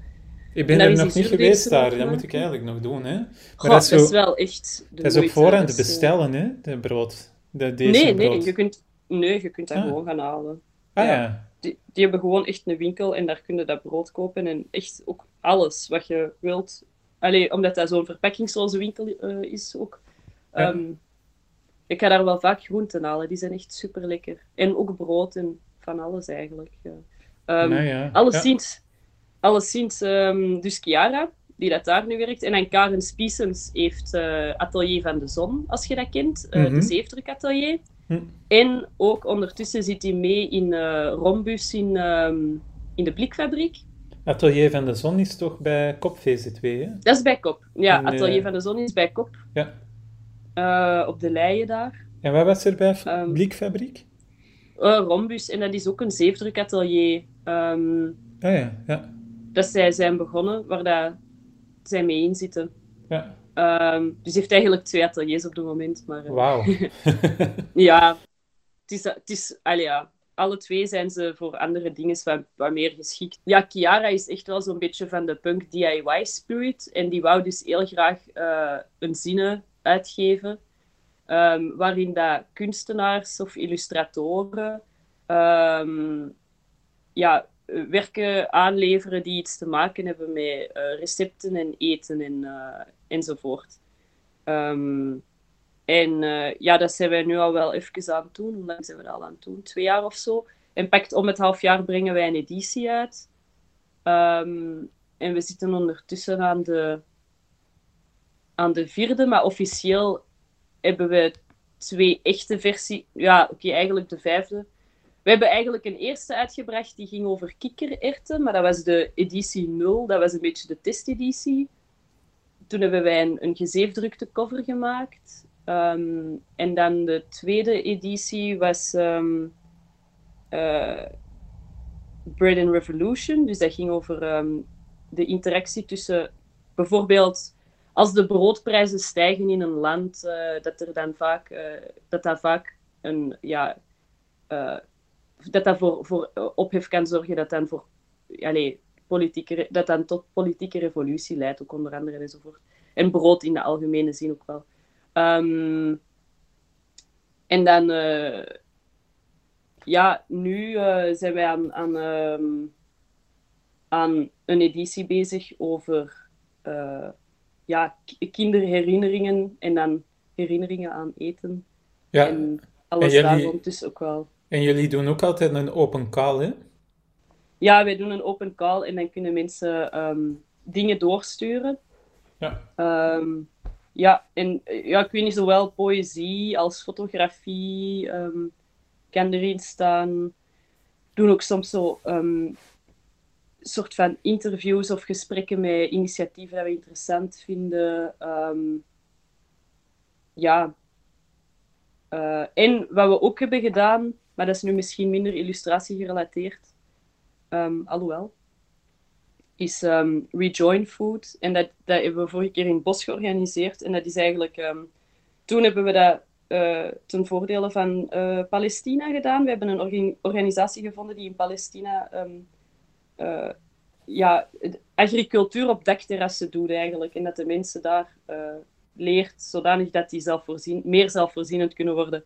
Ik ben er nog niet geweest daar, dat moet ik eigenlijk nog doen. Hè. Maar dat, is zo, dat, is wel echt. Dat is op voorhand te bestellen, hè, de brood nee, nee je, kunt, nee, je kunt dat ah. gewoon gaan halen. Ah ja. Die, hebben gewoon echt een winkel en daar kun je dat brood kopen. En echt ook alles wat je wilt, Allee, omdat dat zo'n verpakkingsloze winkel is ook. Ehm, ik ga daar wel vaak groenten halen. Die zijn echt super lekker. En ook brood en van alles eigenlijk. Um, ja. Alleszins, alleszins um, dus Chiara, die dat daar nu werkt. En dan Karen Spiesens heeft uh, Atelier van de Zon, als je dat kent. Uh, De zeefdrukatelier. Hm. En ook ondertussen zit hij mee in uh, Rombus in, um, in de blikfabriek. Atelier van de Zon is toch bij Kop VZ2, hè? Dat is bij Kop. Ja, Atelier van de Zon is bij Kop. Ja. op de Leien daar. En wat was er bij um, Blikfabriek? Rombus. En dat is ook een zeefdrukatelier. Um, ah ja, ja. Dat zij zijn begonnen, waar dat zij mee in zitten. Ja. Um, dus heeft eigenlijk twee ateliers op het moment. Maar, uh, Wauw. ja, het is, het is allee, ja, alle twee zijn ze voor andere dingen wat, wat meer geschikt. Ja, Chiara is echt wel zo'n beetje van de punk DIY spirit. En die wou dus heel graag uh, een zinnen uitgeven. Um, waarin dat kunstenaars of illustratoren um, ja, werken aanleveren die iets te maken hebben met uh, recepten en eten en, uh, enzovoort. Um, en uh, ja, dat zijn wij nu al wel even aan het doen. Hoe lang zijn we dat al aan het doen? Twee jaar of zo. En pakt om het half jaar brengen wij een editie uit. Um, en we zitten ondertussen aan de, aan de vierde, maar officieel hebben we twee echte versies. Ja, oké, eigenlijk de vijfde. We hebben eigenlijk een eerste uitgebracht die ging over kikkererwten, maar dat was de editie 0, dat was een beetje de testeditie. Toen hebben wij een, een gezeefdrukte cover gemaakt. Um, en dan de tweede editie was um, uh, Bread and Revolution, dus dat ging over um, de interactie tussen bijvoorbeeld als de broodprijzen stijgen in een land, uh, dat er dan vaak, uh, dat dat vaak een ja, dat dat voor, voor ophef kan zorgen, dat dan, voor, allez, politieke, dat dan tot politieke revolutie leidt, ook onder andere enzovoort. En brood in de algemene zin ook wel. Um, en dan, uh, ja, nu uh, zijn wij aan, aan, um, aan een editie bezig over uh, ja, kinderherinneringen en dan herinneringen aan eten. Ja. En alles en jullie... daar rond dus ook wel. En jullie doen ook altijd een open call, hè? Ja, wij doen een open call en dan kunnen mensen um, dingen doorsturen. Ja. Um, ja, en ja, ik weet niet, zowel poëzie als fotografie um, kan erin staan. Doen ook soms zo soort van interviews of gesprekken met initiatieven dat we interessant vinden. Ja. Uh, en wat we ook hebben gedaan, maar dat is nu misschien minder illustratie gerelateerd. Um, alhoewel. Is um, Rejoin Food. En dat, dat hebben we vorige keer in het bos georganiseerd. En dat is eigenlijk... Um, toen hebben we dat uh, ten voordele van uh, Palestina gedaan. We hebben een orga organisatie gevonden die in Palestina... Uh, ja, agricultuur op dakterrassen doet eigenlijk. En dat de mensen daar leert, zodanig dat die zelfvoorzien, meer zelfvoorzienend kunnen worden.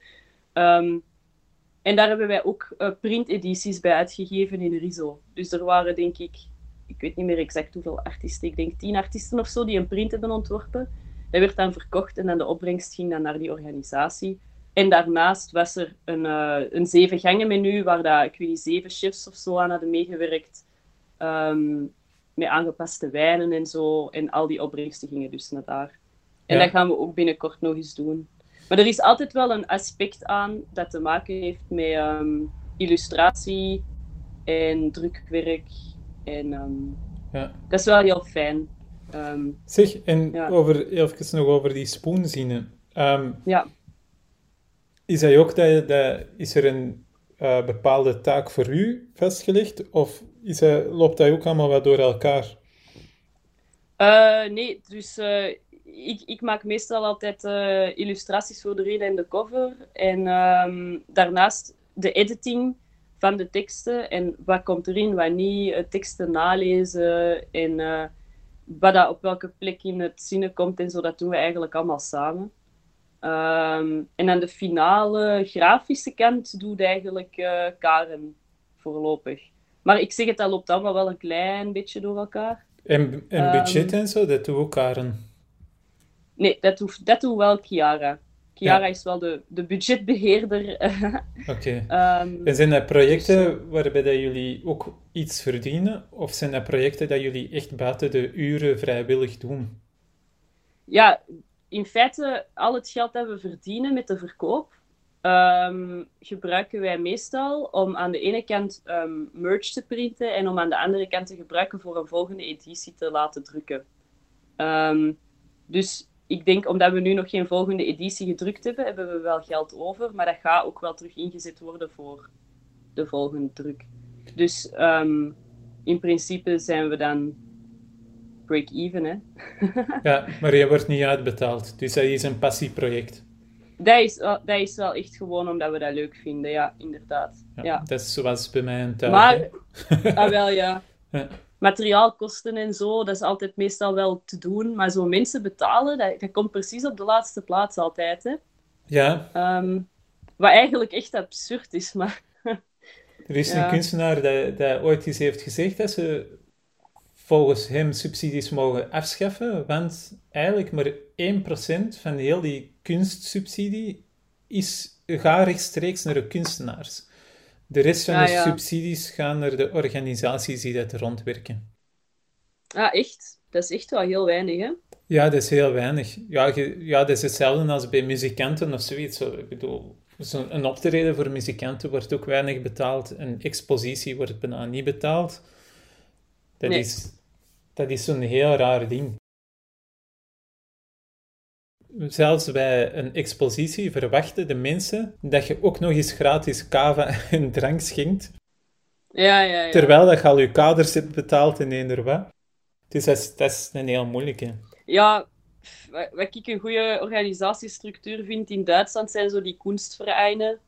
En daar hebben wij ook uh, printedities bij uitgegeven in RISO. Dus er waren, denk ik, ik weet niet meer exact hoeveel artiesten, ik denk tien artiesten of zo, die een print hebben ontworpen. Dat werd dan verkocht en dan de opbrengst ging dan naar die organisatie. En daarnaast was er een, uh, een zeven gangen menu, waar dat, ik weet niet, zeven chefs of zo aan hadden meegewerkt. Um, met aangepaste wijnen en zo. En al die opbrengsten gingen dus naar daar. En ja. dat gaan we ook binnenkort nog eens doen. Maar er is altijd wel een aspect aan dat te maken heeft met um, illustratie en drukwerk. En um, ja. dat is wel heel fijn. Um, zeg, en ja. over, even nog over die spoenzinnen. ja. Is, dat ook dat, dat, is er een uh, bepaalde taak voor u vastgelegd? Of is dat, loopt dat ook allemaal wat door elkaar? Uh, nee, dus uh, ik, ik maak meestal altijd uh, illustraties voor de reden en de cover. En um, daarnaast de editing van de teksten. En wat komt erin, wat niet. Uh, teksten nalezen. En uh, wat dat op welke plek in het zinnen komt en zo. Dat doen we eigenlijk allemaal samen. Um, en aan de finale grafische kant doet eigenlijk Karen voorlopig. Maar ik zeg het, dat loopt allemaal wel een klein beetje door elkaar. En, en budget en zo, dat doe ook Karen? Nee, dat, hoeft, dat doet wel Chiara. Chiara is wel de, de budgetbeheerder. Oké. Ehm, en zijn dat projecten dus, waarbij dat jullie ook iets verdienen? Of zijn dat projecten dat jullie echt buiten de uren vrijwillig doen? Ja, in feite, al het geld dat we verdienen met de verkoop, ehm, gebruiken wij meestal om aan de ene kant um, merch te printen en om aan de andere kant te gebruiken voor een volgende editie te laten drukken. dus ik denk, omdat we nu nog geen volgende editie gedrukt hebben, hebben we wel geld over. Maar dat gaat ook wel terug ingezet worden voor de volgende druk. Dus um, in principe zijn we dan break-even, hè. ja, maar je wordt niet uitbetaald. Dus dat is een passieproject. Dat is, dat is wel echt gewoon omdat we dat leuk vinden, ja, inderdaad. Ja, Dat is zoals bij mij een thuis. Maar, ah, wel, ja. ja materiaalkosten en zo, dat is altijd meestal wel te doen. Maar zo mensen betalen, dat, dat komt precies op de laatste plaats altijd. Hè. Ja. Um, wat eigenlijk echt absurd is, maar... er is een kunstenaar dat, dat ooit eens heeft gezegd dat ze volgens hem subsidies mogen afschaffen, want eigenlijk maar 1% van heel die kunstsubsidie is, gaat rechtstreeks naar de kunstenaars. De rest van de subsidies gaan naar de organisaties die dat rondwerken. Ah, echt? Dat is echt wel heel weinig, hè? Ja, dat is heel weinig. Ja, ja dat is hetzelfde als bij muzikanten of zoiets. Ik bedoel, een optreden voor muzikanten wordt ook weinig betaald. Een expositie wordt bijna niet betaald. Dat is, dat is zo'n heel raar ding zelfs bij een expositie verwachten de mensen dat je ook nog eens gratis kava en drank schenkt. Ja, ja, ja. Terwijl dat je al je kaders hebt betaald in eender wat. Dus dat is, dat is een heel moeilijke. Ja, wat ik een goede organisatiestructuur vind in Duitsland zijn zo die kunstvereinen.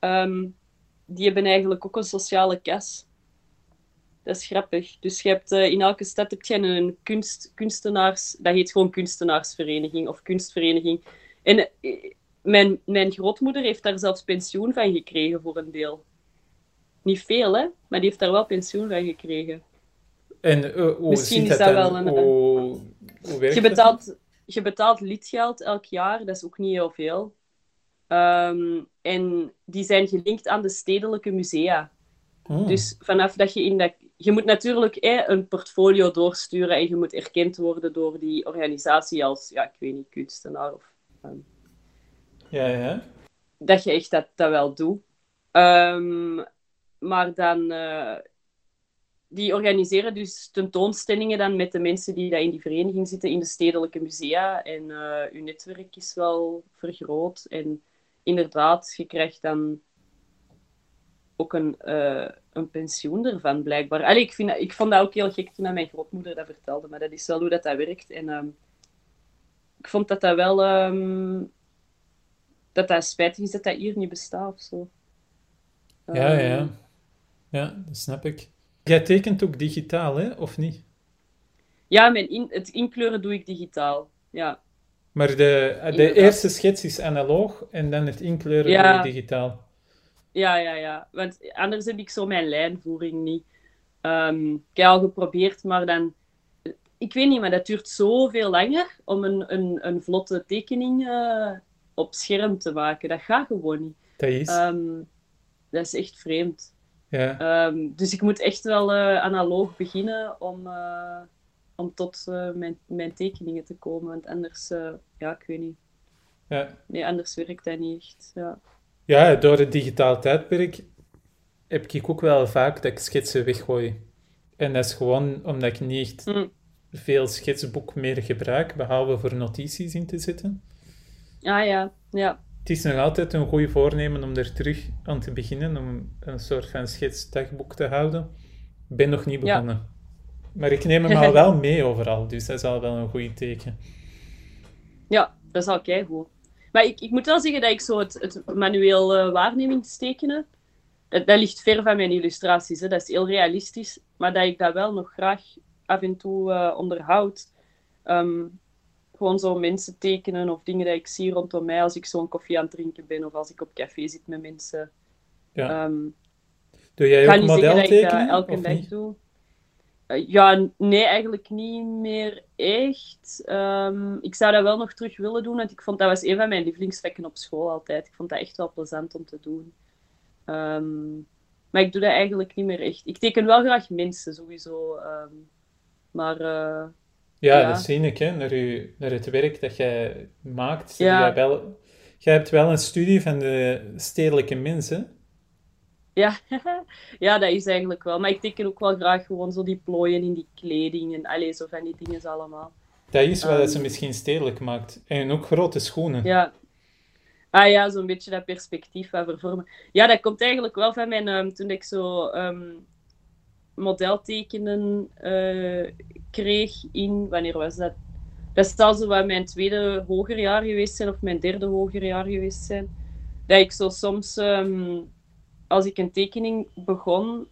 Um, die hebben eigenlijk ook een sociale kas. Dat is grappig. Dus je hebt, uh, in elke stad heb je een kunst, kunstenaars... Dat heet gewoon kunstenaarsvereniging of kunstvereniging. En uh, mijn, mijn grootmoeder heeft daar zelfs pensioen van gekregen voor een deel. Niet veel, hè? Maar die heeft daar wel pensioen van gekregen. En uh, hoe Misschien is dat, wel een... Hoe, hoe je, betaalt, je betaalt lidgeld elk jaar, dat is ook niet heel veel. Um, en die zijn gelinkt aan de stedelijke musea. Oh. Dus vanaf dat je in dat je moet natuurlijk een portfolio doorsturen en je moet erkend worden door die organisatie als, ja, ik weet niet, kunstenaar of... Um, ja, ja. Dat je echt dat, dat wel doet. Um, maar dan... Uh, die organiseren dus tentoonstellingen dan met de mensen die daar in die vereniging zitten in de stedelijke musea. En uh, uw netwerk is wel vergroot. En inderdaad, je krijgt dan ook een, uh, een pensioen ervan, blijkbaar. Allee, ik, vind, ik vond dat ook heel gek toen mijn grootmoeder dat vertelde, maar dat is wel hoe dat, dat werkt. En um, ik vond dat dat wel... Um, dat dat spijtig is dat dat hier niet bestaat of zo. Ja, ja. Ehm, ja, dat snap ik. Jij tekent ook digitaal, hè? Of niet? Ja, mijn in, het inkleuren doe ik digitaal, ja. Maar de, de eerste schets is analoog en dan het inkleuren ja. doe je digitaal. Ja, ja, ja. Want anders heb ik zo mijn lijnvoering niet. Um, ik heb al geprobeerd, maar dan... Ik weet niet, maar dat duurt zoveel langer om een, een, een vlotte tekening uh, op scherm te maken. Dat gaat gewoon niet. Dat is? Um, dat is echt vreemd. Ja. Um, dus ik moet echt wel uh, analoog beginnen om, uh, om tot mijn, mijn tekeningen te komen. Want anders, ja, ik weet niet. Ja. Nee, anders werkt dat niet echt. Ja. Ja, door het digitaal tijdperk heb ik ook wel vaak dat ik schetsen weggooi. En dat is gewoon omdat ik niet echt mm. veel schetsboek meer gebruik, behalve voor notities in te zetten. Ah ja, ja. Het is nog altijd een goed voornemen om er terug aan te beginnen, om een soort van schetsdagboek te houden. Ik ben nog niet begonnen. Maar ik neem hem al wel mee overal, dus dat is al wel een goed teken. Ja, dat is al keigoed. Maar ik, ik moet wel zeggen dat ik zo het, het manueel uh, waarnemingstekenen, dat, dat, ligt ver van mijn illustraties. Hè. Dat is heel realistisch, maar dat ik dat wel nog graag af en toe uh, onderhoud. Ehm, gewoon zo mensen tekenen of dingen die ik zie rondom mij als ik zo'n koffie aan het drinken ben of als ik op café zit met mensen. Ja. Um, doe jij ook model tekenen? elke dag doe. Ja, nee, eigenlijk niet meer echt. Ehm, ik zou dat wel nog terug willen doen, want ik vond dat was een van mijn lievelingsvakken op school altijd. Ik vond dat echt wel plezant om te doen. Ehm, maar ik doe dat eigenlijk niet meer echt. Ik teken wel graag mensen, sowieso. Ehm, maar... Uh, ja, dat zie ik, hè. Naar, u, naar het werk dat jij maakt. Ja. Jij, wel, jij hebt wel een studie van de stedelijke mensen. Ja. ja, dat is eigenlijk wel. Maar ik teken ook wel graag gewoon zo die plooien in die kleding en allez, zo van die dingen allemaal. Dat is wat um, ze misschien stedelijk maakt. En ook grote schoenen. Ja. Ah ja, zo'n beetje dat perspectief van vervormen. Ja, dat komt eigenlijk wel van mijn... Um, toen ik zo um, modeltekenen uh, kreeg in... Wanneer was dat? Dat zal zo wat mijn tweede hoger jaar geweest zijn, of mijn derde hoger jaar geweest zijn. Dat ik zo soms... Als ik een tekening begon,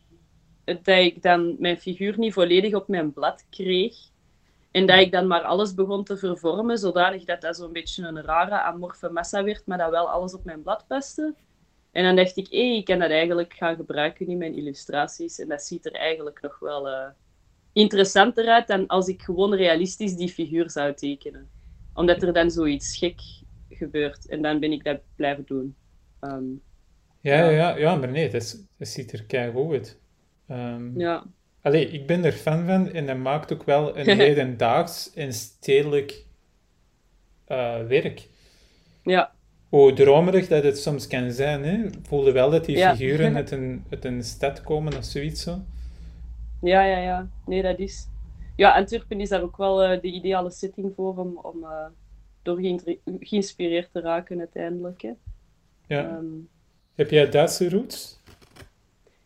dat ik dan mijn figuur niet volledig op mijn blad kreeg. En dat ik dan maar alles begon te vervormen, zodanig dat dat zo'n beetje een rare amorfe massa werd, maar dat wel alles op mijn blad paste. En dan dacht ik, hé, ik kan dat eigenlijk gaan gebruiken in mijn illustraties. En dat ziet er eigenlijk nog wel uh, interessanter uit dan als ik gewoon realistisch die figuur zou tekenen. Omdat er dan zoiets gek gebeurt. En dan ben ik dat blijven doen. Um, ja, ja, ja, maar nee, het, ziet er keigoed uit. Um, ja. Allee, ik ben er fan van en dat maakt ook wel een hedendaags en stedelijk uh, werk. Ja. Hoe dromerig dat het soms kan zijn, hè? voelde wel dat die figuren uit een, uit een stad komen of zoiets zo. Ja, ja, ja. Nee, dat is... Ja, Antwerpen is daar ook wel uh, de ideale setting voor om, om uh, door geïnspireerd te raken uiteindelijk. Hè. Ja. Um, heb jij Duitse roots?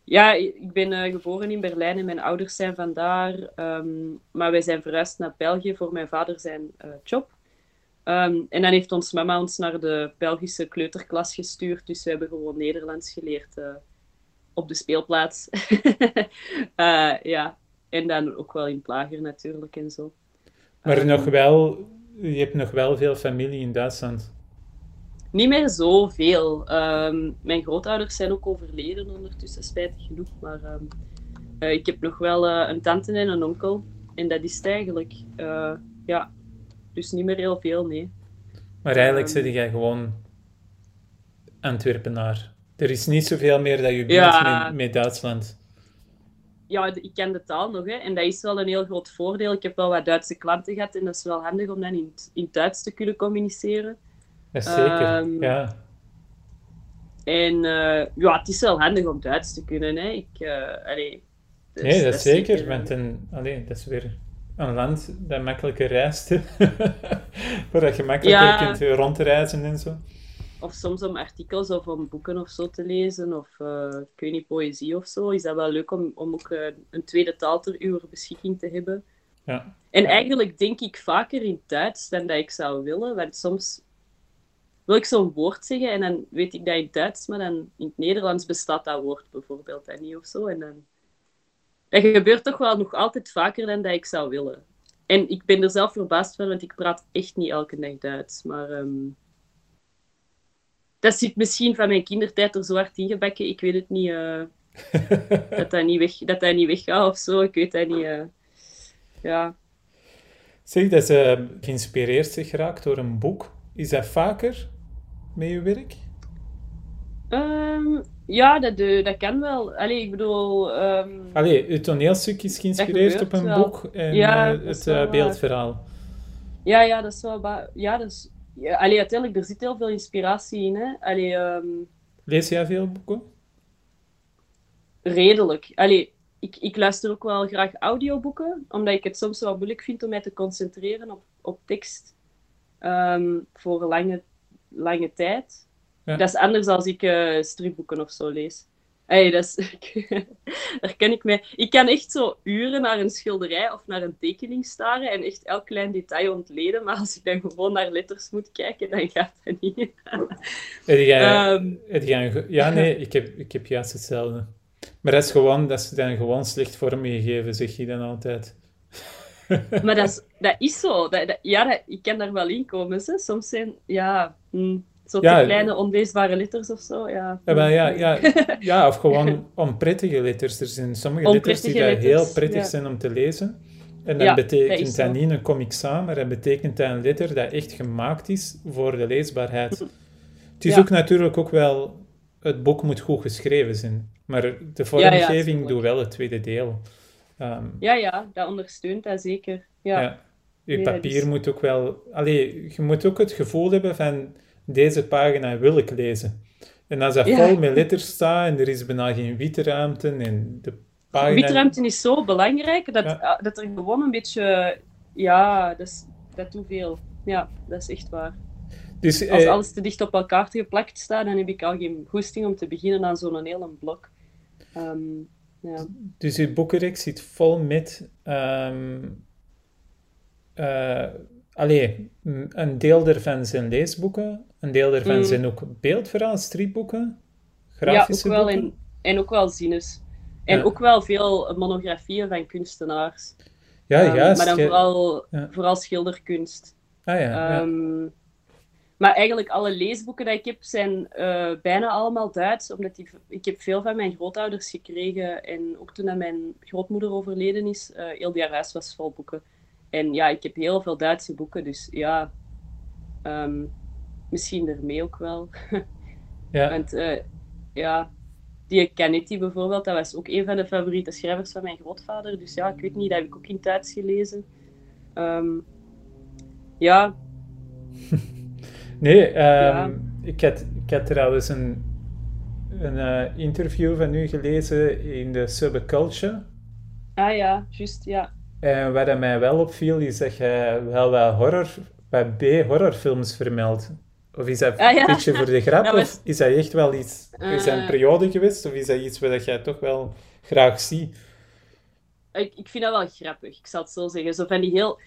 Ja, ik ben uh, geboren in Berlijn en mijn ouders zijn vandaar. Um, maar wij zijn verhuisd naar België voor mijn vader zijn uh, job. Um, en dan heeft ons mama ons naar de Belgische kleuterklas gestuurd. Dus we hebben gewoon Nederlands geleerd uh, op de speelplaats. ja, en dan ook wel in Plager natuurlijk en zo. Maar um, nog wel, je hebt nog wel veel familie in Duitsland. Niet meer zoveel. Um, mijn grootouders zijn ook overleden ondertussen, spijtig genoeg. Maar um, uh, ik heb nog wel uh, een tante en een onkel. En dat is het eigenlijk. Uh, ja, dus niet meer heel veel, nee. Maar eigenlijk um, zit jij gewoon Antwerpenaar. Er is niet zoveel meer dat je bent ja, met, met Duitsland. Ja, ik ken de taal nog, hè. En dat is wel een heel groot voordeel. Ik heb wel wat Duitse klanten gehad en dat is wel handig om dan in, in Duits te kunnen communiceren. Zeker, um, ja. En uh, ja, het is wel handig om Duits te kunnen. Hè. Ik, uh, allee, dus, nee, dat, dat is zeker. zeker een, allee, dat is weer een land dat makkelijker reist. Waar je makkelijker ja. kunt rondreizen en zo. Of soms om artikels of om boeken of zo te lezen. Of uh, ik weet niet, poëzie of zo. Is dat wel leuk om, om ook een tweede taal ter uw beschikking te hebben. Ja. En eigenlijk denk ik vaker in Duits dan dat ik zou willen. Want soms wil ik zo'n woord zeggen en dan weet ik dat in het Duits, maar dan in het Nederlands bestaat dat woord bijvoorbeeld en niet of zo. En dan... Dat gebeurt toch wel nog altijd vaker dan dat ik zou willen. En ik ben er zelf verbaasd van, want ik praat echt niet elke dag Duits. Maar um... dat zit misschien van mijn kindertijd er zo hard ingebakken. Ik weet het niet. Uh... dat, dat, niet weg, dat dat niet weggaat of zo. Ik weet dat niet. Uh... Ja. Zeg, dat ze geïnspireerd zich geraakt door een boek. Is dat vaker? Met je werk? Um, ja, dat, dat kan wel. Allee, ik bedoel... Um, Allee, het toneelstuk is geïnspireerd op een wel. boek en ja, uh, het uh, beeldverhaal. Ja, ja, dat is wel... Ja, dat is... Ja, allee, uiteindelijk, er zit heel veel inspiratie in. Hè. Allee, um... Lees jij veel boeken? Redelijk. Allee, ik, ik luister ook wel graag audioboeken, omdat ik het soms wel moeilijk vind om mij te concentreren op, op tekst um, voor lange lange tijd. Dat is anders als ik uh, stripboeken of zo lees. Hey, dat is, daar ken ik mee. Ik kan echt zo uren naar een schilderij of naar een tekening staren en echt elk klein detail ontleden, maar als ik dan gewoon naar letters moet kijken, dan gaat dat niet. jij, um, jij, ja, nee, ik heb, ik heb juist hetzelfde. Maar dat is gewoon, dat is dan gewoon slecht vormgegeven, zeg je dan altijd. Maar dat is, dat is zo. Dat, dat, ja, dat, ik kan daar wel in komen. Hè. Soms zijn, ja, hm, Zo ja, kleine onleesbare letters of zo, ja. Ja, ja, ja, ja, of gewoon onprettige letters. Er zijn sommige letters die heel prettig zijn om te lezen. En dan betekent dat, niet een comic samen, maar dat betekent dat een letter dat echt gemaakt is voor de leesbaarheid. Het is ook natuurlijk ook wel... Het boek moet goed geschreven zijn. Maar de vormgeving doet wel het tweede deel. Ehm, ja, ja, dat ondersteunt dat zeker. Ja. Je papier dus- moet ook wel... Allee, je moet ook het gevoel hebben van... Deze pagina wil ik lezen. En als dat vol met letters staat en er is bijna geen witte ruimte en de pagina... Witruimte is zo belangrijk dat, ah, dat er gewoon een beetje... Ja, dat, is, dat doet veel. Ja, dat is echt waar. Dus, Als eh, alles te dicht op elkaar geplakt staat, dan heb ik al geen goesting om te beginnen aan zo'n hele blok. Ehm, ja. Dus je boekenreeks zit vol met... Um, uh, allee, een deel daarvan zijn leesboeken, een deel daarvan mm. zijn ook beeldverhaal, stripboeken, grafische ja, ook wel boeken. En, en ook wel zines. En ook wel veel monografieën van kunstenaars. Ja, um, juist. Maar dan vooral, vooral schilderkunst. Ah ja, um, Maar eigenlijk alle leesboeken die ik heb zijn uh, bijna allemaal Duits, omdat ik, ik heb veel van mijn grootouders gekregen. En ook toen mijn grootmoeder overleden is, uh, heel die huis was vol boeken. En ja, ik heb heel veel Duitse boeken, dus ja, um, misschien ermee ook wel. ja. Want uh, ja, die Kennedy bijvoorbeeld, dat was ook een van de favoriete schrijvers van mijn grootvader. Dus ja, ik weet niet, dat heb ik ook in Duits gelezen. Um, ja. nee, um, ja. Ik, had, ik had trouwens een, een uh, interview van u gelezen in de Subculture. Ah ja, juist, ja. En waar mij wel opviel, is dat je wel wat horror, wat B-horrorfilms vermeldt. Of is dat ah, een beetje voor de grap? Of is dat echt wel iets... Is dat een eh. periode geweest? Of is dat iets wat jij toch wel graag ziet? Ik, ik vind dat wel grappig, ik zal het zo zeggen. Zo van die heel...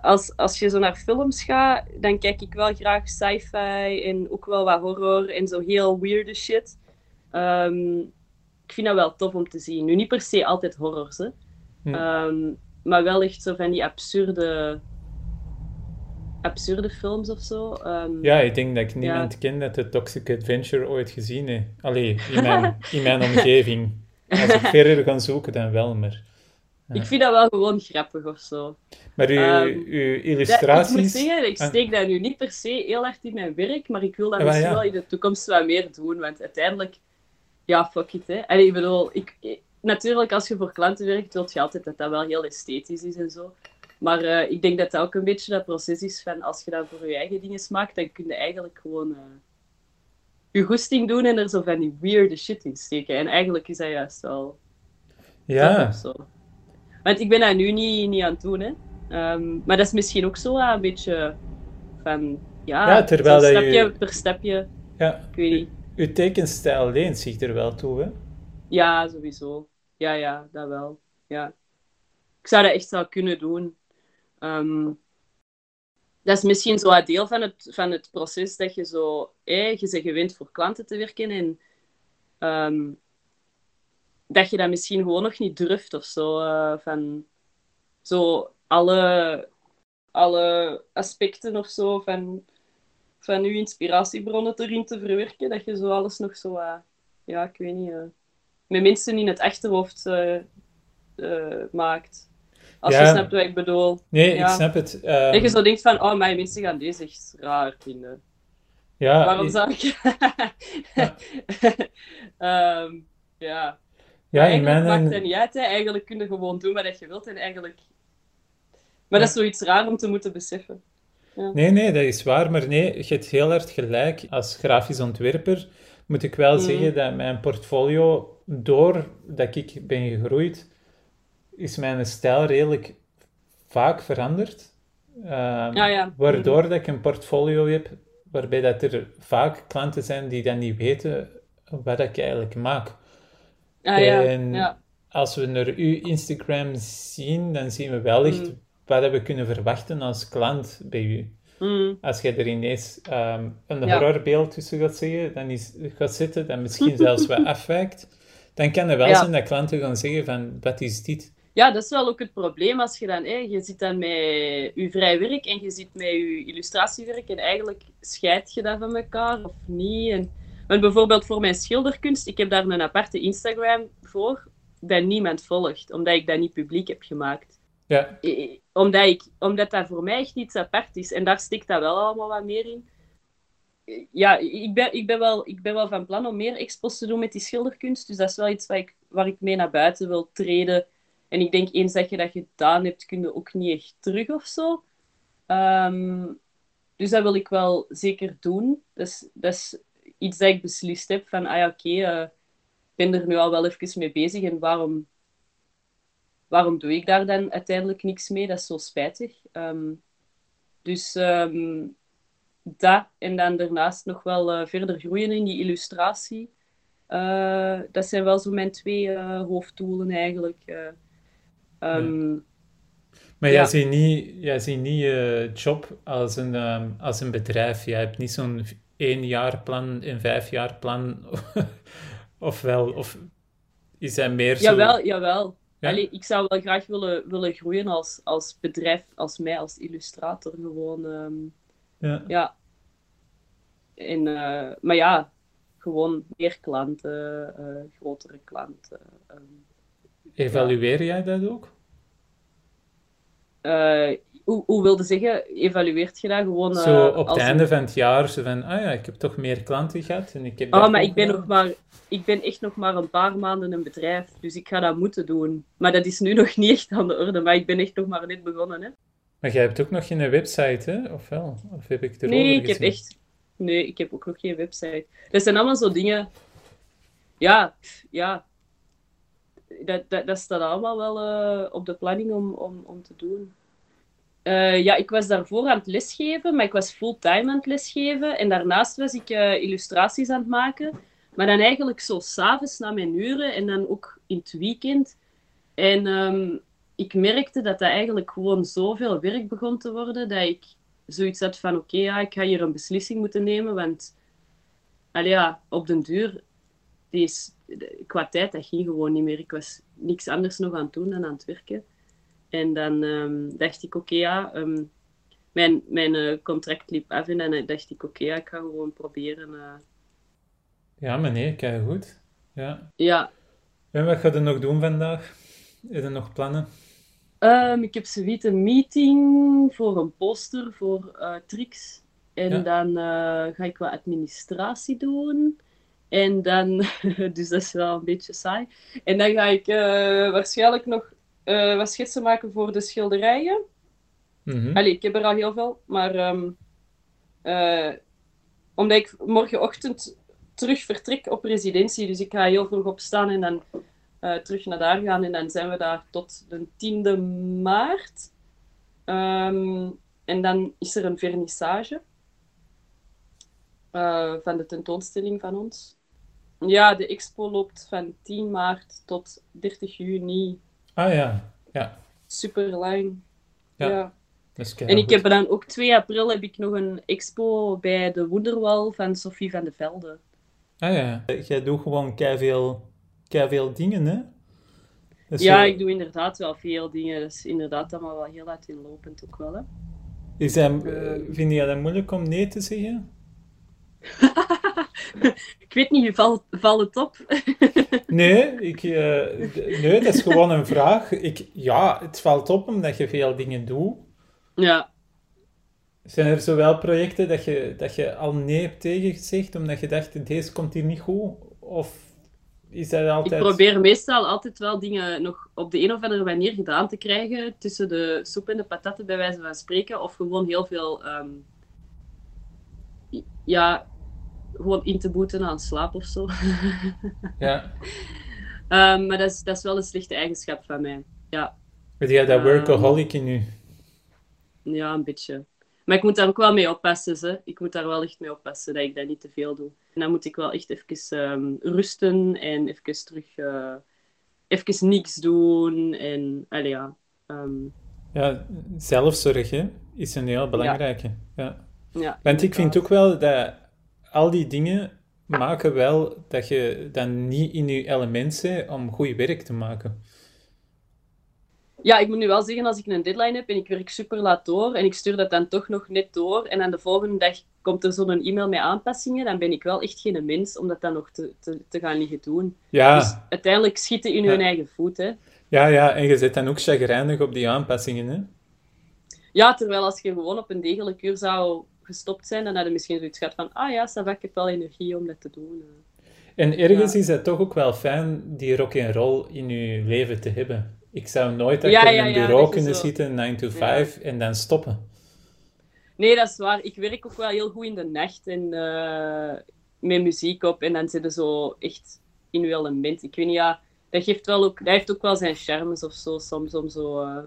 Als, als je zo naar films gaat, dan kijk ik wel graag sci-fi en ook wel wat horror en zo heel weirde shit. Um, ik vind dat wel tof om te zien. Nu niet per se altijd horrors, hè. Hm. Um, maar wel echt zo van die absurde, absurde films of zo. Um, ja, ik denk dat ik niemand ja. ken dat de Toxic Adventure ooit gezien heeft. Allee, in mijn, in mijn omgeving. Als ik verder ga zoeken, dan wel, maar... Ik vind dat wel gewoon grappig of zo. Maar uw, um, uw illustraties... ik moet zeggen, ik ah. steek dat nu niet per se heel hard in mijn werk, maar ik wil dat ah, misschien wel in de toekomst wat meer doen, want uiteindelijk... Ja, fuck it, hè. En ik bedoel, ik, natuurlijk, als je voor klanten werkt, wil je altijd dat dat wel heel esthetisch is en zo. Maar uh, ik denk dat dat ook een beetje dat proces is van als je dat voor je eigen dingen maakt, dan kun je eigenlijk gewoon uh, je goesting doen en er zo van die weirde shit in steken. En eigenlijk is dat juist wel. Ja. Zo. Want ik ben dat nu niet, niet aan het doen, hè. Um, maar dat is misschien ook zo een beetje van. Ja, ja terwijl stapje je... per stapje. Ja. Ik weet niet. Uw tekenstijl leent zich er wel toe, hè? Ja, sowieso. Ja, ja, dat wel. Ja. Ik zou dat echt wel kunnen doen. Um, dat is misschien zo een deel van het, van het proces dat je zo... Hey, je bent gewend voor klanten te werken en... Um, dat je dat misschien gewoon nog niet durft of zo. Uh, van zo alle, alle aspecten of zo van, van je inspiratiebronnen erin te verwerken. Dat je zo alles nog zo... Uh, ja, ik weet niet... Uh, met mensen in het achterhoofd maakt. Als je snapt wat ik bedoel. Nee, ik snap het. Um... Dat je zo denkt van, oh, mijn mensen gaan deze echt raar vinden. Ja, Waarom zou ik... ja. um, ja. Ja, in mijn... maakt het niet uit. Hè. Eigenlijk kun je gewoon doen wat je wilt. En eigenlijk... Maar dat is zoiets raar om te moeten beseffen. Ja. Nee, nee, dat is waar. Maar nee, je hebt heel hard gelijk. Als grafisch ontwerper moet ik wel mm. zeggen dat mijn portfolio doordat ik ben gegroeid, is mijn stijl redelijk vaak veranderd. Ja. Waardoor dat ik een portfolio heb waarbij dat er vaak klanten zijn die dan niet weten wat ik eigenlijk maak. Ah, en ja. als we naar uw Instagram zien, dan zien we wellicht mm. wat we kunnen verwachten als klant bij u. Mm. Als je er ineens um, een horrorbeeld tussen gaat, zeggen, dan is, gaat zitten, dan misschien zelfs wat afwijkt, dan kan er wel zijn dat klanten gaan zeggen van, wat is dit? ja, dat is wel ook het probleem als je dan, je zit dan met je vrij werk en je zit met je illustratiewerk en eigenlijk scheid je dat van elkaar of niet. En, want bijvoorbeeld voor mijn schilderkunst, ik heb daar een aparte Instagram voor, dat niemand volgt, omdat ik dat niet publiek heb gemaakt. Ja. Omdat, ik, omdat dat voor mij echt iets apart is. En daar stikt dat wel allemaal wat meer in. Ja, ik ben, ik, ben wel, ik ben wel van plan om meer expos te doen met die schilderkunst. Dus dat is wel iets waar ik, waar ik mee naar buiten wil treden. En ik denk, eens dat je dat gedaan hebt, kun je ook niet echt terug of zo. Ehm, dus dat wil ik wel zeker doen. Dus, dat is iets dat ik beslist heb van, ah ja, oké, eh, ik ben er nu al wel even mee bezig en waarom, waarom doe ik daar dan uiteindelijk niks mee? Dat is zo spijtig. Ehm, dus um, dat en dan daarnaast nog wel uh, verder groeien in die illustratie. Uh, dat zijn wel zo mijn twee hoofddoelen eigenlijk. Um, maar jij ziet niet, jij ziet niet je job als een, um, als een bedrijf. Jij hebt niet zo'n één jaar plan, een vijf jaar plan. of wel, of is hij meer zo... Jawel, jawel. Ja? Allee, ik zou wel graag willen, willen groeien als, als bedrijf, als mij, als illustrator. Gewoon, um, ja. ja. En, uh, maar ja, gewoon meer klanten, uh, grotere klanten. Um, Evalueer jij dat ook? Uh, hoe, hoe wilde zeggen, evalueert je dat gewoon? Uh, zo op het einde van het jaar, zo van, ah ja, ik heb toch meer klanten gehad en ik heb Oh, maar ik ben, nog maar ik ben echt nog maar een paar maanden een bedrijf, dus ik ga dat moeten doen. Maar dat is nu nog niet echt aan de orde, maar ik ben echt nog maar net begonnen, hè. Maar jij hebt ook nog geen website, hè? Of wel? Of heb ik Nee, ik heb echt... Nee, ik heb ook nog geen website. Dat zijn allemaal zo dingen... Ja, ja, dat, dat, dat staat allemaal wel uh, op de planning om, om, om te doen. Uh, ja, ik was daarvoor aan het lesgeven, maar ik was fulltime aan het lesgeven. En daarnaast was ik uh, illustraties aan het maken. Maar dan eigenlijk zo s'avonds na mijn uren en dan ook in het weekend. En um, ik merkte dat dat eigenlijk gewoon zoveel werk begon te worden, dat ik zoiets had van, oké, ja, ik ga hier een beslissing moeten nemen, want allee, ja, op den duur, deze, qua tijd, dat ging gewoon niet meer. Ik was niks anders nog aan het doen dan aan het werken. En dan um, dacht ik, oké, okay, ja, um, mijn, mijn uh, contract liep af en dan dacht ik, oké, okay, ja, ik ga gewoon proberen. Uh... Ja, nee, kijk goed. Ja. ja. En wat ga je nog doen vandaag? Heb je nog plannen? Um, ik heb zoiets een meeting voor een poster voor uh, Trix. En ja. dan ga ik wat administratie doen. En dan, dus dat is wel een beetje saai. En dan ga ik waarschijnlijk nog uh, wat schetsen maken voor de schilderijen. Mm Allee, ik heb er al heel veel, maar um, uh, omdat ik morgenochtend terug vertrek op residentie, dus ik ga heel vroeg opstaan en dan terug naar daar gaan en dan zijn we daar tot de 10e maart. Um, en dan is er een vernissage van de tentoonstelling van ons. Ja, de expo loopt van 10 maart tot 30 juni. Ah ja, ja. Super lang. Ja. ja. En ik heb dan ook 2 april heb ik nog een expo bij de Wonderwal van Sophie van de Velde. Ah ja, jij doet gewoon veel, veel dingen, hè? ja, ik doe inderdaad wel veel dingen. Dat is inderdaad allemaal wel heel uiteenlopend ook wel, hè. Is dat, uh, vind je dat moeilijk om nee te zeggen? ik weet niet, valt, valt het op? nee, ik, uh, nee, dat is gewoon een vraag. Ik, ja, het valt op omdat je veel dingen doet. Ja. Zijn er zowel projecten dat je, dat je al nee hebt tegengezegd omdat je dacht, deze komt hier niet goed? Of is dat altijd... Ik probeer meestal altijd wel dingen nog op de een of andere manier gedaan te krijgen tussen de soep en de patatten, bij wijze van spreken. Of gewoon heel veel... Um, ja, gewoon in te boeten aan slaap of zo. ja. Um, maar dat is, dat is wel een slechte eigenschap van mij. Ja. Ben jij dat workaholic in nu? Ja, een beetje. Maar ik moet daar ook wel mee oppassen. Hè. Ik moet daar wel echt mee oppassen dat ik dat niet te veel doe. En dan moet ik wel echt even um, rusten en even terug... Uh, even niks doen. En, allee, ja. Um... Ja, zelfzorg hè, is een heel belangrijke. Ja. ja. ja Want ik vind ook wel dat al die dingen maken wel dat je dan niet in je element bent om goed werk te maken. Ja, ik moet nu wel zeggen, als ik een deadline heb en ik werk super laat door en ik stuur dat dan toch nog net door en dan de volgende dag komt er zo'n e-mail met aanpassingen, dan ben ik wel echt geen mens om dat dan nog te, te, te gaan liggen doen. Ja. Dus uiteindelijk schieten in hun eigen voet, hè. Ja, ja, en je zit dan ook chagrijnig op die aanpassingen, hè? Ja, terwijl als je gewoon op een degelijk uur zou gestopt zijn, dan had je misschien zoiets gehad van, ah ja, Sava, ik heb wel energie om dat te doen. En ergens is het toch ook wel fijn die rock and roll in je leven te hebben. Ik zou nooit achter ja, een bureau kunnen zitten, 9 to 5, en dan stoppen. Nee, dat is waar. Ik werk ook wel heel goed in de nacht en uh, met muziek op. En dan zitten zo echt in uw element. Ik weet niet, ja, dat, geeft wel ook, dat heeft ook wel zijn charmes of zo, soms om zo uh,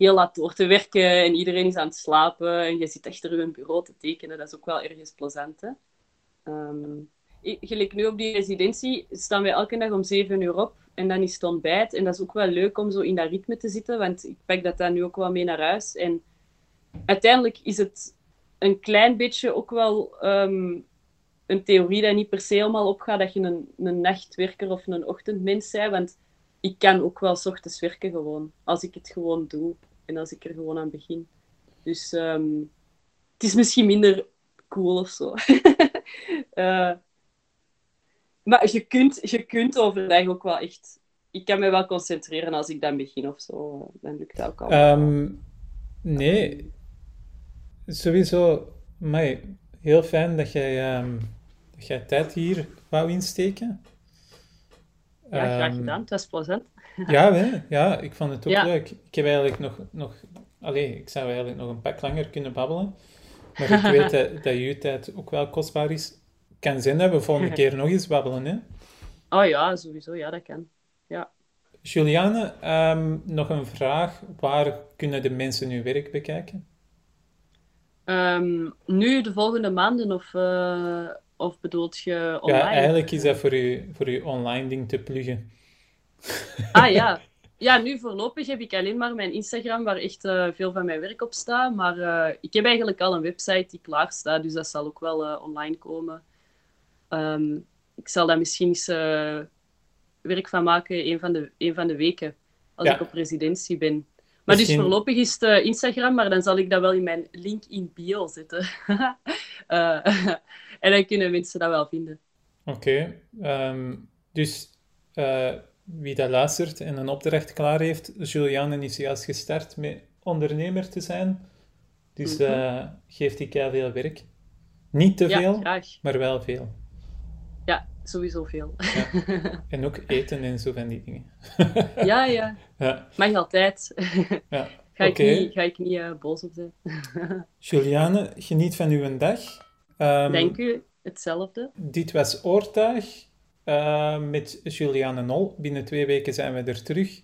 heel laat door te werken en iedereen is aan het slapen en je zit achter je bureau te tekenen. Dat is ook wel ergens plezant, hè. Um, gelijk nu op die residentie staan wij elke dag om 7 uur op en dan is het ontbijt. En dat is ook wel leuk om zo in dat ritme te zitten, want ik pak dat dan nu ook wel mee naar huis. En uiteindelijk is het een klein beetje ook wel ehm, een theorie dat niet per se helemaal opgaat dat je een, een nachtwerker of een ochtendmens bent. Want ik kan ook wel s ochtends werken gewoon, als ik het gewoon doe en als ik er gewoon aan begin. Dus ehm, het is misschien minder cool of zo. uh, maar je kunt, je kunt overdag ook wel echt... Ik kan me wel concentreren als ik dan begin of zo. Dan lukt dat ook al. Um, nee. Sowieso, maar heel fijn dat jij, um, dat jij tijd hier wou insteken. Ja, graag ehm, gedaan. Het was plezant. Ja, hè? ja, ik vond het ook leuk. Ik heb eigenlijk nog... nog allee, ik zou eigenlijk nog een pak langer kunnen babbelen. Maar ik weet dat, dat je tijd ook wel kostbaar is kan zin hebben we volgende keer nog eens babbelen, hè? Oh ja, sowieso. Ja, dat kan. Ja. Juliane, ehm, nog een vraag. Waar kunnen de mensen nu werk bekijken? Um, nu, de volgende maanden, of, uh, of bedoelt je online? Ja, eigenlijk is dat voor je, voor je online ding te pluggen. Ah ja. Ja, nu voorlopig heb ik alleen maar mijn Instagram, waar echt uh, veel van mijn werk op staat. Maar uh, ik heb eigenlijk al een website die klaar staat, dus dat zal ook wel online komen. Ehm, ik zal daar misschien eens werk van maken een van de, een van de weken, als ik op residentie ben. Maar dus voorlopig is het Instagram, maar dan zal ik dat wel in mijn link in bio zetten. en dan kunnen mensen dat wel vinden. Oké, ehm, dus wie dat luistert en een opdracht klaar heeft, Juliane is juist gestart met ondernemer te zijn. Dus mm geeft ik jou veel werk. Niet te veel, maar wel veel sowieso veel. En ook eten en zo van die dingen. ja, ja, ja. Mag altijd. ja. Ga ik niet, ga ik niet uh, boos op zijn. Juliane, geniet van uw dag. Um, Dank u, hetzelfde. Dit was Oortuig uh, met Juliane Nol. Binnen twee weken zijn we er terug.